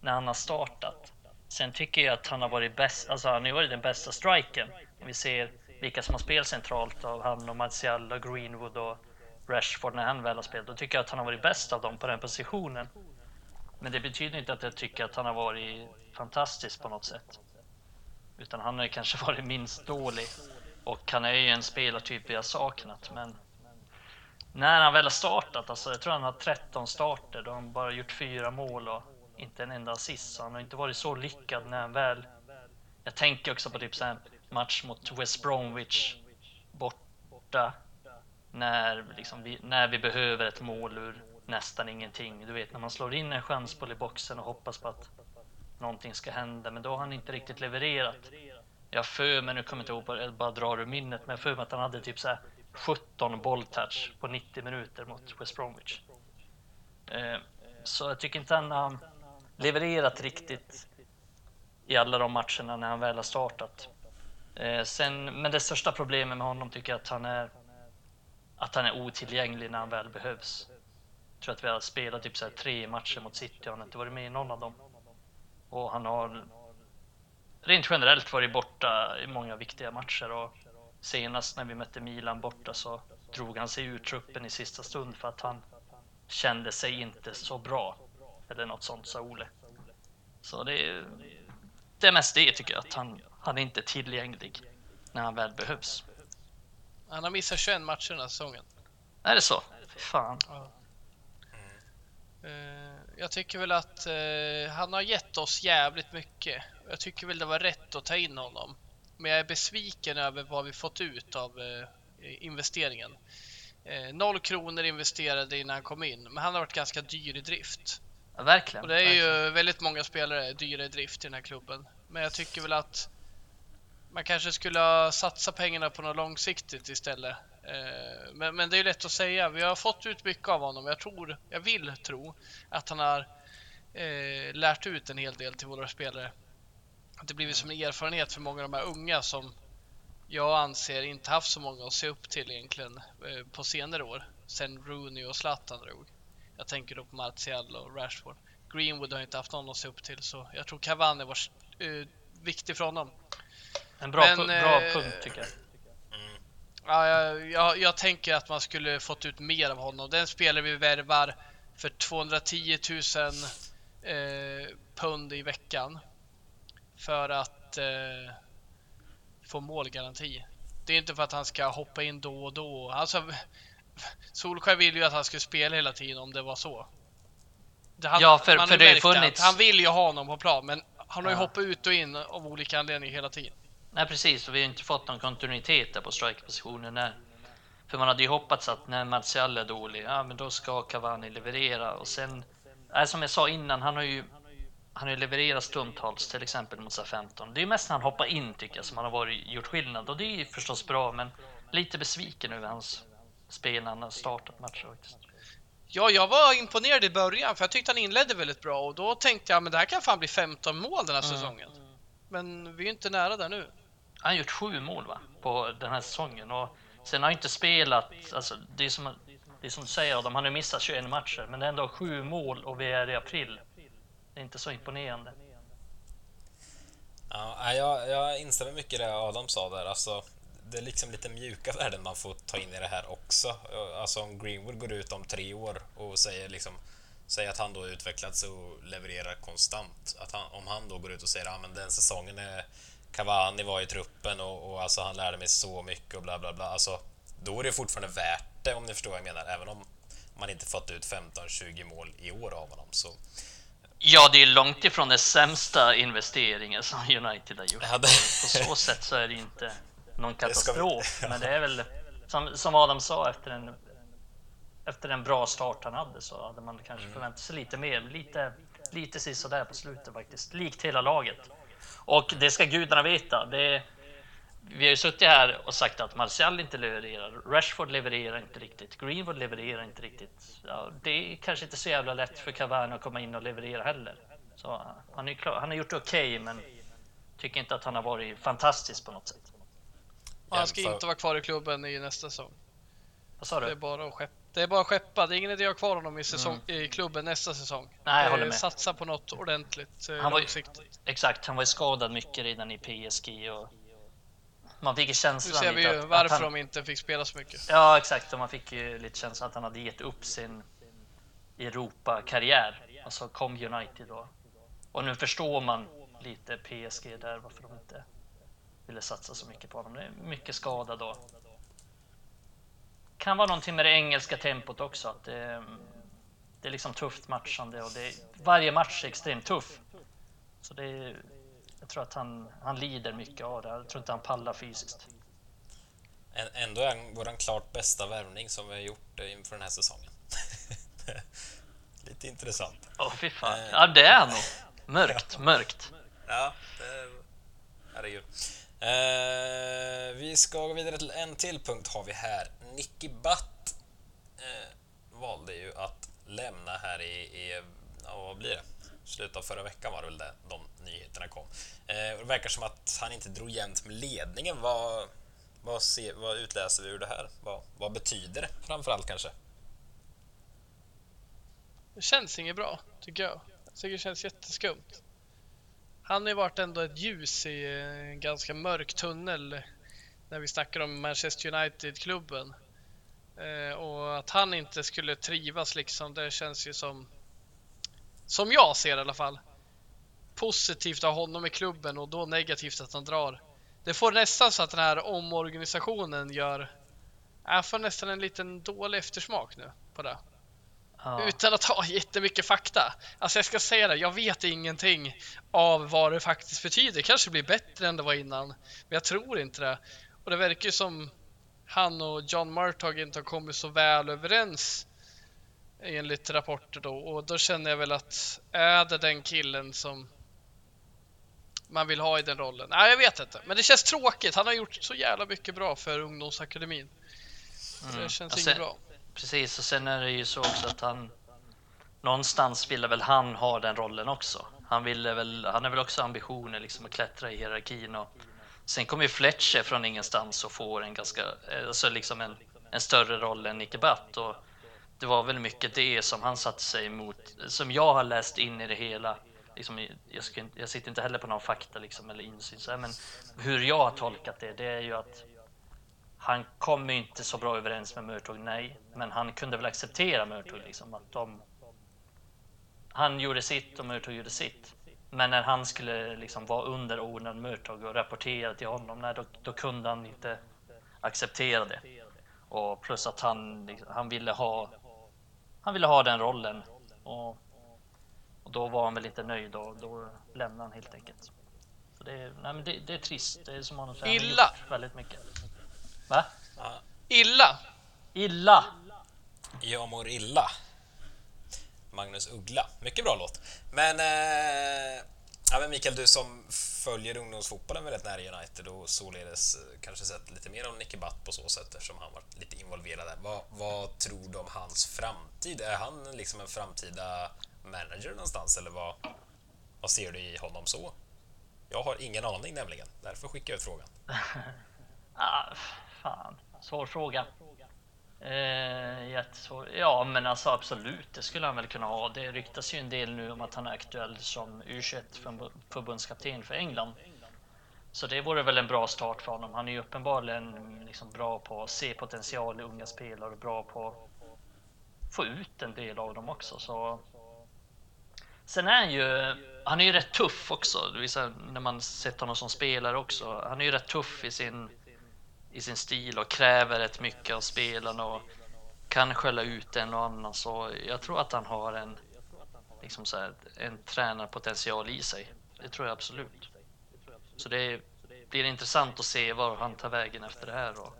när han har startat. Sen tycker jag att han har varit bäst, alltså han har ju varit den bästa striken. Om vi ser vilka som har spelat centralt av han och Martial och Greenwood och Rashford när han väl har spelat. Då tycker jag att han har varit bäst av dem på den positionen. Men det betyder inte att jag tycker att han har varit fantastisk på något sätt. Utan han har ju kanske varit minst dålig. Och han är ju en spelartyp vi har saknat. Men när han väl har startat, alltså jag tror han har 13 starter, då har han bara gjort fyra mål och inte en enda assist. Så han har inte varit så lyckad när han väl... Jag tänker också på typ så här match mot West Bromwich borta. När, liksom vi, när vi behöver ett mål ur nästan ingenting. Du vet när man slår in en chansboll i boxen och hoppas på att någonting ska hända. Men då har han inte riktigt levererat. Jag har för mig, nu kommer jag inte ihåg, jag bara drar ur minnet, men jag har för mig att han hade typ så här 17 bolltouch på 90 minuter mot West Bromwich. Eh, så jag tycker inte han har levererat riktigt i alla de matcherna när han väl har startat. Eh, sen, men det största problemet med honom tycker jag att han är att han är otillgänglig när han väl behövs. Jag tror att vi har spelat typ så här tre matcher mot City och han har inte varit med i någon av dem. Och han har rent generellt varit borta i många viktiga matcher och senast när vi mötte Milan borta så drog han sig ur truppen i sista stund för att han kände sig inte så bra. Eller något sånt sa Ole. Så det är, det är mest det tycker jag, att han, han är inte tillgänglig när han väl behövs. Han har missat 21 matcher den här säsongen. Är det så? Fy fan. Eh, Jag tycker väl att eh, han har gett oss jävligt mycket. Jag tycker väl det var rätt att ta in honom. Men jag är besviken över vad vi fått ut av eh, investeringen. Eh, noll kronor investerade innan han kom in, men han har varit ganska dyr i drift. Ja, verkligen. Och det är verkligen. ju väldigt många spelare dyra i drift i den här klubben. Men jag tycker väl att man kanske skulle ha satsat pengarna på något långsiktigt istället. Eh, Men, men det är ju lätt att säga. Vi har fått ut mycket av honom. Jag tror, jag vill tro att han har lärt ut en hel del till våra spelare. Att det blivit som en erfarenhet för många av de här unga som jag anser inte haft så många att se upp till egentligen eh, på senare år. Sen Rooney och Zlatan drog. Jag tänker då på Martial och Rashford. Greenwood har inte haft någon att se upp till så jag tror Cavani var eh, viktig för honom. En bra, men, bra eh, punkt tycker jag. Ja, jag, jag, jag tänker att man skulle fått ut mer av honom. Den spelare vi värvar för 210 000 eh, pund i veckan för att eh, få målgaranti. Det är inte för att han ska hoppa in då och då. Alltså, Solskjaer ville ju att han skulle spela hela tiden om det var så. Det hade, Ja, för- för det har ju funnits- Han vill ju ha honom på plan, men han har ju Ja. hoppat ut och in av olika anledningar hela tiden. Nej precis, och vi har inte fått någon kontinuitet där på strikerpositionen. För man hade ju hoppats att när Martial är dålig, ja men då ska Cavani leverera. Och sen, äh, som jag sa innan, han har ju han har ju levererat stundtals, till exempel mot SA-15. Det är mest när han hoppar in tycker jag som han har varit, gjort skillnad. Och det är förstås bra, men lite besviken över hans spel när han har startat matcher faktiskt. Ja, jag var imponerad i början för jag tyckte han inledde väldigt bra och då tänkte jag men det här kan fan bli 15 mål den här Mm. säsongen. Men vi är ju inte nära där nu. Han har gjort sju mål va? på den här säsongen och sen har han inte spelat, alltså det är som, det är som du säger Adam, han har missat 21 matcher men det är ändå sju mål och vi är i april. Det är inte så imponerande. Ja, jag, jag instämmer mycket i det Adam sa där. Alltså, det är liksom lite mjuka värden man får ta in i det här också. Alltså om Greenwood går ut om tre år och säger liksom Säg att han då utvecklats och levererar konstant. Att han, om han då går ut och säger att ah, men den säsongen är Cavani var i truppen och, och alltså han lärde mig så mycket och bla bla bla. Alltså, då är det fortfarande värt det om ni förstår vad jag menar. Även om man inte fått ut 15-20 mål i år av honom. Så, Ja, det är långt ifrån den sämsta investeringen som United har gjort. Ja, det- På så sätt så är det inte någon ska vi- katastrof. Men det är väl som, som Adam sa efter en, efter en bra start han hade så hade man kanske förväntat sig lite mer. Lite, lite sisådär på slutet faktiskt. Likt hela laget. Och det ska gudarna veta. Det, vi har ju suttit här och sagt att Martial inte levererar. Rashford levererar inte riktigt. Greenwood levererar inte riktigt. Ja, det är kanske inte så jävla lätt för Cavani att komma in och leverera heller. Så han, är klar, han har gjort okej, men tycker inte att han har varit fantastisk på något sätt. Och han ska inte vara kvar i klubben i nästa säsong. Vad sa Det är du? bara att skeppa. Det är bara att skeppa. Det är ingen idé att ha kvar honom i, säsong, i klubben nästa säsong. Mm. Nej, jag Eh, håller med. Satsa på något ordentligt eh, Han var ju-. Exakt, han var ju skadad mycket redan i PSG och man fick ju Nu känslan ser vi ju att, att varför han, de inte fick spela så mycket. Ja, exakt. Och man fick ju lite känslan att han hade gett upp sin Europa-karriär. Och så kom United då. Och nu förstår man lite PSG där, varför de inte ville satsa så mycket på honom. Det är mycket skada då. Kan vara någonting med det engelska tempot också. Att det, det är liksom tufft matchande och det, varje match är extremt tuff. Så det är, jag tror att han, han lider mycket av det. Jag tror inte han pallar fysiskt. Ändå är han vår klart bästa värvning som vi har gjort eh, inför den här säsongen. Lite intressant. Åh fy fan. Eh. Ja det är han nog. Mörkt, mörkt. Ja, det... herregud. Eh, vi ska gå vidare till en till punkt har vi här. Nicky Butt eh, valde ju att lämna här i, i ja, vad blir det? Slutet av förra veckan var det väl det de nyheterna kom. Eh, det verkar som att han inte drog jämnt med ledningen. Vad, vad, se, vad utläser vi ur det här? Vad, vad betyder det framförallt kanske? Det känns inget bra, tycker jag. Jag tycker det känns jätteskumt. Han har ju varit ändå ett ljus i en ganska mörk tunnel när vi snackar om Manchester United-klubben. Eh, och att han inte skulle trivas liksom, det känns ju som, som jag ser i alla fall, positivt av honom i klubben och då negativt att han drar. Det får nästan så att den här omorganisationen gör, jag får nästan en liten dålig eftersmak nu på det. Ja. Utan att ha jättemycket fakta. Alltså jag ska säga det, jag vet ingenting av vad det faktiskt betyder. Det kanske blir bättre än det var innan. Men jag tror inte det. Och det verkar ju som han och John Murtagh inte har kommit så väl överens enligt rapporter då. Och då känner jag väl att är det den killen som man vill ha i den rollen? Nej, jag vet inte. Men det känns tråkigt. Han har gjort så jävla mycket bra för ungdomsakademin. Mm. det känns Och inget bra. Precis, och sen är det ju så också att han någonstans ville väl han ha den rollen också. Han ville väl, han har väl också ambitioner liksom att klättra i hierarkin och sen kommer ju Fletcher från ingenstans och får en ganska, eh, alltså liksom en, en större roll än Nicke Butt och det var väl mycket det som han satte sig emot, som jag har läst in i det hela. Liksom, jag, ska, jag sitter inte heller på någon fakta liksom, eller insyn, så här, men hur jag har tolkat det, det är ju att han kom inte så bra överens med Murtog, nej. Men han kunde väl acceptera Murtog, liksom att de... Han gjorde sitt och Murtog gjorde sitt. Men när han skulle liksom vara underordnad Murtog och rapportera till honom, nej, då, då kunde han inte acceptera det. Och plus att han, liksom, han ville ha han ville ha den rollen. Och, och då var han väl inte nöjd och då lämnade han helt enkelt. Så det, är, nej men det, det är trist. Det är som han har Illa. väldigt mycket. Va? Ja, Illa! Illa! jag mår illa. Magnus Uggla. Mycket bra låt. Men, eh, ja, men Mikael, du som följer ungdomsfotbollen väldigt nära United och således eh, kanske sett lite mer om Nicky Butt på så sätt eftersom han varit lite involverad där. Vad, vad tror du om hans framtid? Är han liksom en framtida manager någonstans eller vad, vad ser du i honom så? Jag har ingen aning nämligen, därför skickar jag ut frågan. Ah, fan, svår fråga. Eh. Ja, men alltså absolut, det skulle han väl kunna ha. Det ryktas ju en del nu om att han är aktuell som U21 förbundskapten för England. Så det vore väl en bra start för honom. Han är ju uppenbarligen liksom bra på att se potential i unga spelare och bra på att få ut en del av dem också. Så... Sen är han ju, han är ju rätt tuff också. Det visar när man sett honom som spelare också. Han är ju rätt tuff i sin i sin stil och kräver rätt mycket av spelarna och kan skälla ut en och annan. Så jag tror att han har en, liksom så här, en tränarpotential i sig. Det tror jag absolut. Så det blir intressant att se var han tar vägen efter det här och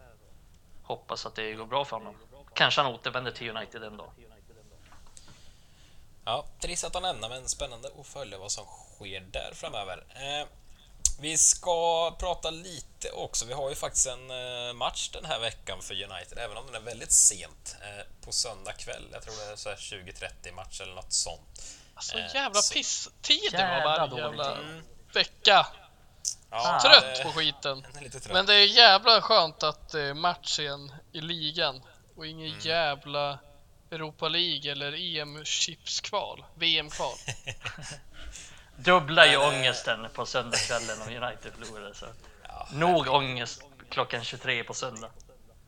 hoppas att det går bra för honom. Kanske han återvänder till United en dag. Ja, trist att han lämnar, men spännande att följa vad som sker där framöver. Eh, vi ska prata lite också. Vi har ju faktiskt en eh, match den här veckan för United, även om den är väldigt sent. Eh, på söndag kväll. Jag tror det är så 20-30 match eller något sånt. Alltså Eh, jävla pisstider Jävla var varje jävla vecka. Ja, Trött på skiten. trött. Men det är jävla skönt att det är match igen i ligan och ingen Mm. jävla Europa League eller EM-chipskval, VM-kval. Dubblar ju ångesten på söndagskvällen om United förlorar. Så. Ja, Nog ångest klockan 23 på söndag.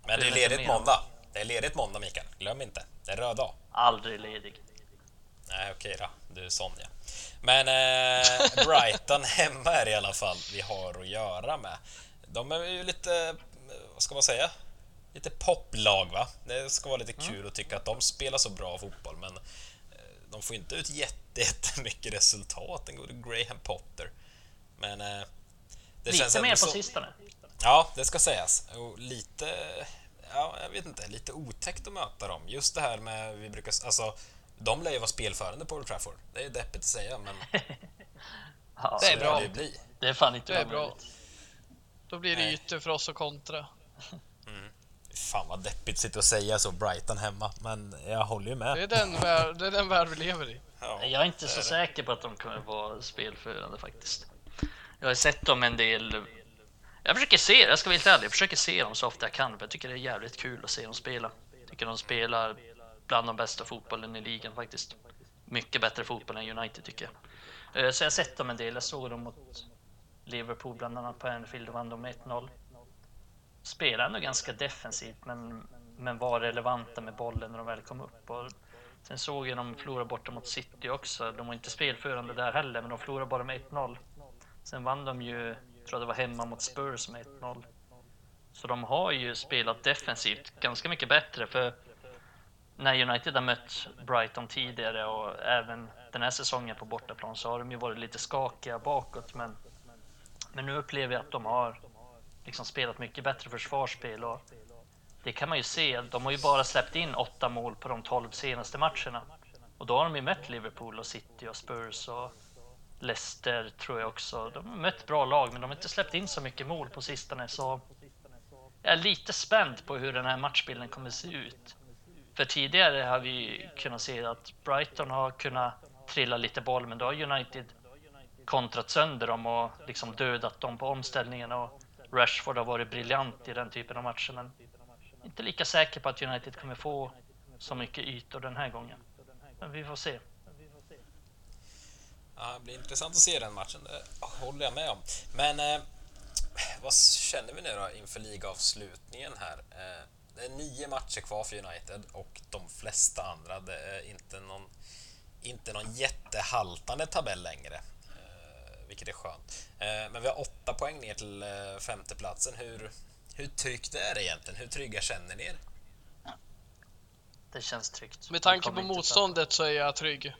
men det är ledigt måndag. Det är ledigt måndag, Mikael. Glöm inte. Det är röd dag. Aldrig ledig. Nej, okej då. Du är sån, ja. Men eh, Brighton hemma är det i alla fall vi har att göra med. De är ju lite, vad ska man säga? Lite poplag, va? Det ska vara lite kul att tycka att de spelar så bra fotboll, men de får inte ut jätte- jättemycket resultat, den gode Graham Potter. Men eh, det känns Lite ändå mer på så... sistone. Ja, det ska sägas. Och lite, ja, jag vet inte, lite otäckt att möta dem. Just det här med, vi brukar, alltså, de lär ju vara spelförande på Old Trafford. Det är deppigt att säga, men Ja, Det är bra. det bli. Det är fan inte Det är bra. Då blir det ytor för oss att kontra. Fan vad deppigt att sitta och säga så, Brighton hemma, men jag håller ju med. Det är den värld, det är den värld vi lever i. Ja, Jag är inte det så det. säker på att de kommer vara spelförande faktiskt. Jag har sett dem en del. Jag försöker se, jag ska vara helt ärlig, jag försöker se dem så ofta jag kan. för Jag tycker det är jävligt kul att se dem spela. Jag tycker de spelar bland de bästa fotbollen i ligan faktiskt. Mycket bättre fotboll än United tycker jag. Eh, Så jag har sett dem en del. Jag såg dem mot Liverpool bland annat på Anfield och vann dem med 1-0. Spelade ändå ganska defensivt men, men var relevanta med bollen när de väl kom upp. Och sen såg jag dem förlora borta mot City också. De var inte spelförande där heller men de förlorade bara med 1-0. Sen vann de ju, tror jag det var hemma mot Spurs med 1-0. Så de har ju spelat defensivt ganska mycket bättre för när United har mött Brighton tidigare och även den här säsongen på bortaplan så har de ju varit lite skakiga bakåt men, men nu upplever jag att de har liksom spelat mycket bättre försvarsspel och det kan man ju se. De har ju bara släppt in åtta mål på de 12 senaste matcherna och då har de ju mött Liverpool och City och Spurs och Leicester tror jag också. De har mött bra lag men de har inte släppt in så mycket mål på sistone så jag är lite spänd på hur den här matchbilden kommer se ut. För tidigare har vi kunnat se att Brighton har kunnat trilla lite boll, men då har United kontrat sönder dem och liksom dödat dem på omställningen och Rashford har varit briljant i den typen av matcher. Men inte lika säker på att United kommer få så mycket ytor den här gången. Men vi får se. Ja, det blir intressant att se den matchen, det håller jag med om. Men eh, vad känner vi nu då inför ligaavslutningen här? Eh, det är nio matcher kvar för United och de flesta andra. Det är inte någon, inte någon jättehaltande tabell längre, vilket är skönt. Eh, men vi har åtta poäng ner till eh, femteplatsen. Hur, hur tryggt är det egentligen? Hur trygga känner ni er Det känns tryggt. Med tanke på motståndet så är jag trygg.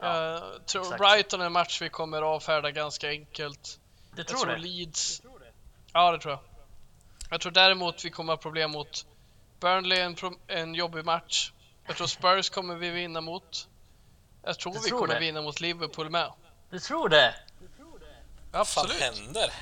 Ja, jag tror exakt. Brighton är en match vi kommer avfärda ganska enkelt. Du tror tror det? Leeds... Ja, det tror jag. Jag tror däremot vi kommer ha problem mot Burnley, en, en jobbig match. Jag tror Spurs kommer vi vinna mot. Jag tror Du vi tror kommer det? vinna mot Liverpool med. Du tror det? Vad Absolut. händer?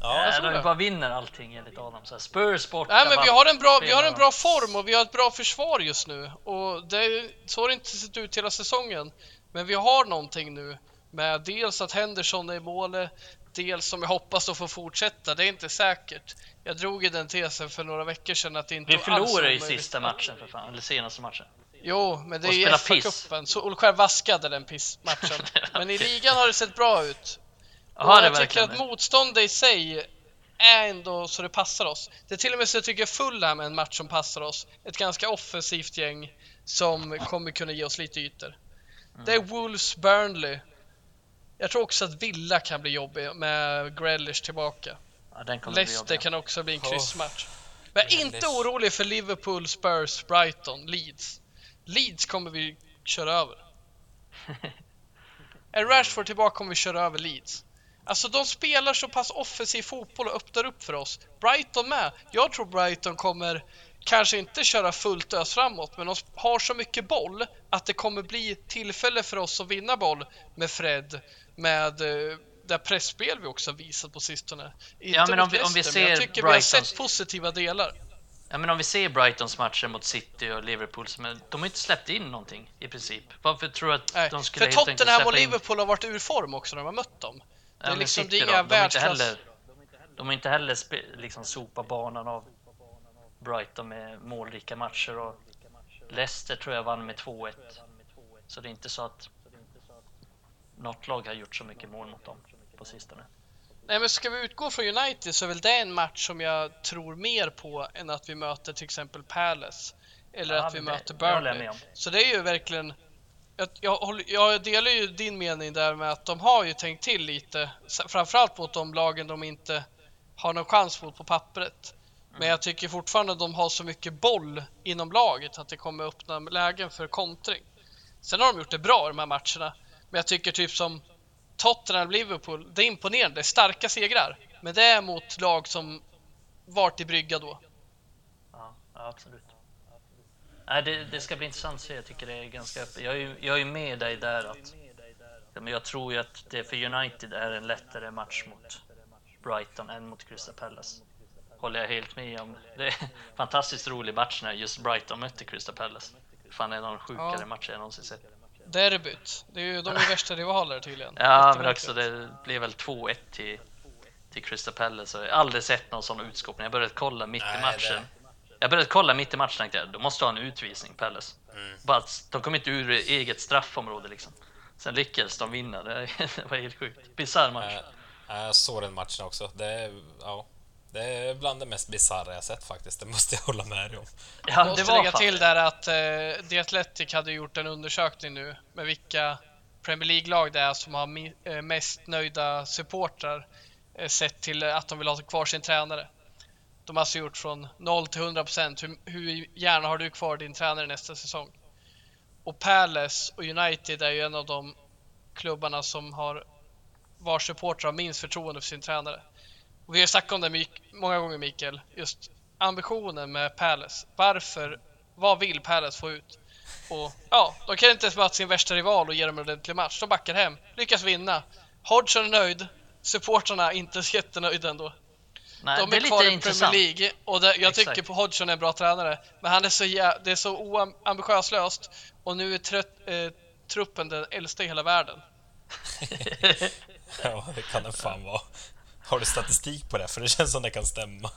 Ja, Ja, tror de det. bara vinner allting enligt Adam. Så här, Spurs borta. Nej men vi har, en bra, vi har en bra form och vi har ett bra försvar just nu. Och det, så har det inte sett ut hela säsongen. Men vi har någonting nu. Med dels att Henderson är i målet, dels som jag hoppas att få fortsätta. Det är inte säkert. Jag drog i den tesen för några veckor sedan att det inte Vi förlorade omöjligt. sista matchen för fan, eller senaste matchen. Jo, men det Och är ju. FA-cupen. Solskär vaskade den pissmatchen. men i ligan har det sett bra ut. Jaha, och det jag tycker verkligen att det. motståndet i sig är ändå så det passar oss. Det är till och med så jag tycker Fulham är en match som passar oss. Ett ganska offensivt gäng som kommer kunna ge oss lite ytor. Det är Wolves, Burnley. Jag tror också att Villa kan bli jobbig med Grealish tillbaka. Ja, Leicester kan också bli en kryssmatch. Men jag är inte orolig för Liverpool, Spurs, Brighton, Leeds. Leeds kommer vi köra över. Är Rashford tillbaka kommer vi köra över Leeds. Alltså de spelar så pass offensiv fotboll och öppnar upp för oss. Brighton med. Jag tror Brighton kommer kanske inte köra fullt ös framåt, men de har så mycket boll att det kommer bli tillfälle för oss att vinna boll med Fred, med eh, det pressspel vi också har visat på sistone. Inte Ja, men om vi- om vi Leicester, men jag ser tycker vi har sett positiva delar. Ja, men om vi ser Brightons matcher mot City och Liverpool, är, de har inte släppt in någonting i princip. Varför tror du att Nej, de skulle för Tottenham och släppa in... Liverpool har varit ur form också när de har mött dem. Ja, är men liksom- City det är inga de inte världsklass- heller, de har inte heller liksom sopa banan av Brighton med målrika matcher och Leicester tror jag vann med 2-1. Så det är inte så att något lag har gjort så mycket mål mot dem på sistone. Nej men ska vi utgå från United så är väl det en match som jag tror mer på än att vi möter till exempel Palace. Eller Ja, att vi det- möter Burnley. Så det är ju verkligen... Jag, jag, jag delar ju din mening där med att de har ju tänkt till lite. Framförallt mot de lagen de inte har någon chans mot på pappret. Men jag tycker fortfarande att de har så mycket boll inom laget att det kommer öppna lägen för kontring. Sen har de gjort det bra i de här matcherna. Men jag tycker typ som Tottenham Liverpool, det är imponerande. Det är starka segrar. Men det är mot lag som vart i brygga då. Ja, absolut. Nej, det, det ska bli intressant att se. Jag tycker det är ganska öppet. Jag är jag är med dig där att ja, men jag tror ju att det för United är en lättare match mot Brighton än mot Crystal Palace. Håller jag helt med om. Det är en fantastiskt rolig match när just Brighton mötte Crystal Palace. Fan, en av de sjukare Ja. matcher jag någonsin sett. Derbyt. Det är ju, de är värsta rivaler tydligen. Ja, men också det blev väl 2-1 till, till Crystal Palace. Jag har aldrig sett någon sån utskåpning. Jag började kolla mitt i Nej, matchen. det- Jag började kolla mitt i matchen och tänkte jag, de måste ha en utvisning, Palace. Mm. Bara att de kom inte ur eget straffområde liksom. Sen lyckades de vinna. Det var helt sjukt. Bisarr match. Jag såg den matchen också. Det ja, det är bland det mest bisarra jag sett faktiskt. Det måste jag hålla med dig om. Ja, Jag det måste var lägga till där att eh, The Athletic hade gjort en undersökning nu med vilka Premier League-lag det är som har mi- eh, mest nöjda supportrar eh, sett till att de vill ha kvar sin tränare. De har alltså gjort från 0 till 100 procent. Hur, hur gärna har du kvar din tränare nästa säsong? Och Palace och United är ju en av de klubbarna som har vars supportrar har minst förtroende för sin tränare. Och vi har snackat om det mycket, många gånger Mikael, just ambitionen med Palace. Varför, vad vill Palace få ut? Och ja, de kan inte ens möta sin värsta rival och ge dem en ordentlig match. De backar hem, lyckas vinna. Hodgson är nöjd, supportrarna är inte så jättenöjda ändå. Nej, De det är, är kvar lite i intressant. Premier League och det, jag Exakt. tycker på Hodgson är en bra tränare. Men han är så, jä- det är så oambitiöst och nu är trött, eh, truppen den äldsta i hela världen. Ja, det kan det fan vara. Har du statistik på det? För det känns som det kan stämma.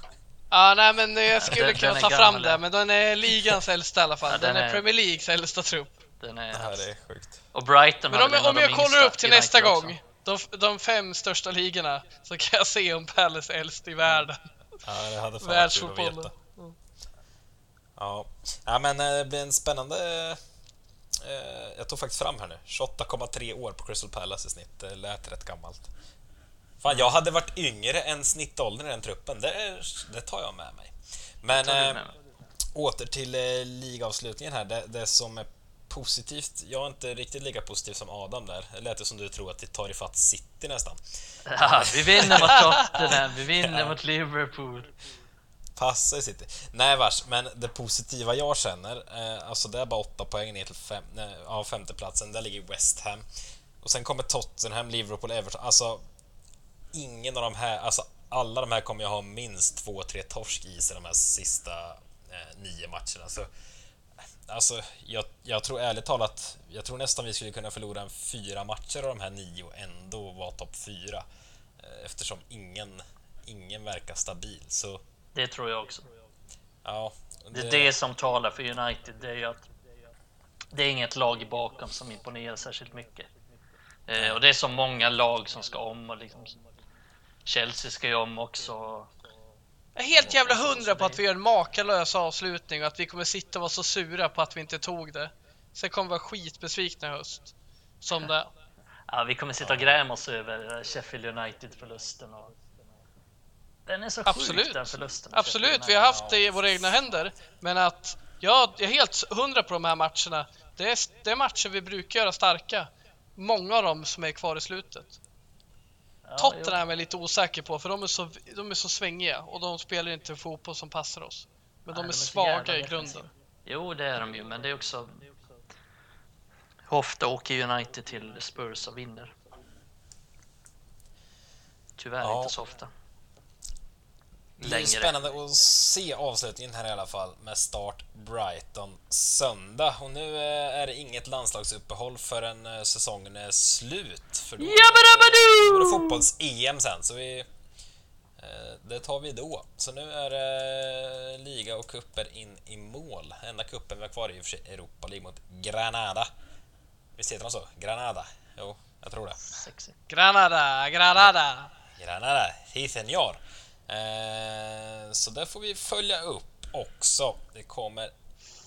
Ja, nej men eh, jag skulle den- kunna den ta fram det, ja. men den är ligans äldsta i alla fall. Ja, den, den är är- Premier Leagues äldsta trupp. Den är, Det här är sjukt. och Brighton Men om, om jag kollar upp till United nästa också. gång, de, de fem största ligorna, så kan jag se om Palace är äldst i världen. Ja, det hade fan kul att Världsfotbollen. veta. Ja. ja, men eh, det blir en spännande... eh, Jag tog faktiskt fram här nu. 28,3 år på Crystal Palace i snitt. Det lät rätt gammalt. Fan, jag hade varit yngre än snittåldern i den truppen. Det, det tar jag med mig. Men eh, med mig. åter till eh, ligavslutningen här. Det, det som är positivt, jag är inte riktigt lika positiv som Adam där. Det lät som du tror att vi tar ifatt City nästan. Ja, vi vinner mot Tottenham, vi vinner ja. mot Liverpool. Passa i City. Nej vars, men det positiva jag känner, eh, alltså det är bara åtta poäng ner till fem, nej, ja, femteplatsen, där ligger West Ham. Och sen kommer Tottenham, Liverpool, Everton. Alltså, ingen av de här, alltså alla de här kommer jag ha minst två, tre torsk i sig de här sista eh, nio matcherna. Så, alltså, jag, jag, tror ärligt talat, jag tror nästan vi skulle kunna förlora en fyra matcher av de här nio och ändå vara topp fyra. Eh, eftersom ingen, ingen verkar stabil. Så, det tror jag också. Ja, det... det är det som talar för United. Det är ju att det är inget lag bakom som imponerar särskilt mycket. Eh, och det är så många lag som ska om och liksom Chelsea ska ju om också. Jag är helt jävla hundra på att vi gör en makalös avslutning och att vi kommer sitta och vara så sura på att vi inte tog det. Sen kommer vi vara skitbesvikna i höst. Som det Ja, vi kommer sitta och gräma oss över Sheffield United-förlusten. Och... Den är så Absolut. sjuk den förlusten. Absolut, vi har haft det i våra egna händer. Men att ja, jag är helt hundra på de här matcherna. Det är, det är matcher vi brukar göra starka. Många av dem som är kvar i slutet. Ja, Tottenham är lite osäker på för de är, så, de är så svängiga och de spelar inte fotboll som passar oss. Men Nej, de, är de är svaga i grunden. Jo, det är de ju, men det är också... Ofta åker United till Spurs och vinner. Tyvärr ja. inte så ofta. Det är spännande att se avslutningen här i alla fall med start Brighton söndag. Och nu eh, är det inget landslagsuppehåll förrän eh, säsongen är slut. För då, är det fotbolls-EM sen, så vi... Eh, det tar vi då. Så nu är det liga och kupper in i mål. Enda kuppen vi har kvar är ju för sig Europa League mot Granada. Visst heter de så? Granada? Jo, jag tror det. Sexy. Granada, Granada! Granada, si senor. Eh, så det får vi följa upp också. Det kommer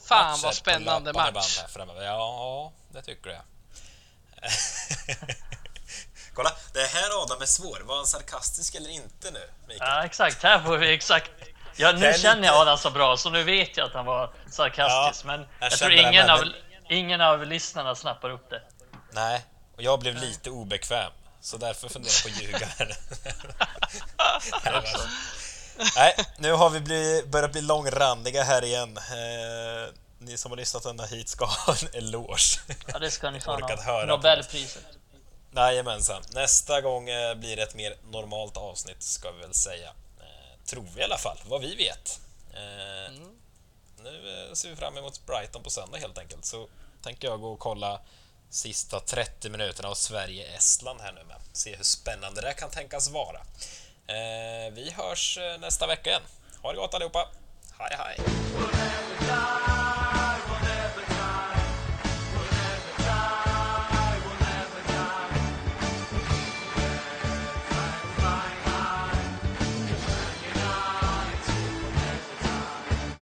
Fan vad spännande match! Ja, det tycker jag. Kolla, det här Adam är svår. Var han sarkastisk eller inte nu? Mikael? Ja, exakt. Här får vi exakt. Ja, nu känner lite... jag Adam så bra, så nu vet jag att han var sarkastisk. Ja, men jag, jag tror ingen av, ingen av lyssnarna snappar upp det. Nej, och jag blev lite obekväm. Så därför funderar jag på att ljuga här. Nej, nu har vi blivit, börjat bli långrandiga här igen. Eh, ni som har lyssnat ända hit ska ha en eloge. Ja, det ska ni fan ha. Nobelpriset. Jajamensan. Nästa gång eh, blir det ett mer normalt avsnitt, ska vi väl säga. Eh, tror vi i alla fall, vad vi vet. Eh, mm. Nu ser vi fram emot Brighton på söndag helt enkelt, så tänker jag gå och kolla sista 30 minuterna av Sverige-Estland här nu med. Se hur spännande det kan tänkas vara. Eh, vi hörs eh, nästa vecka igen. Ha det gott allihopa! Hej hej!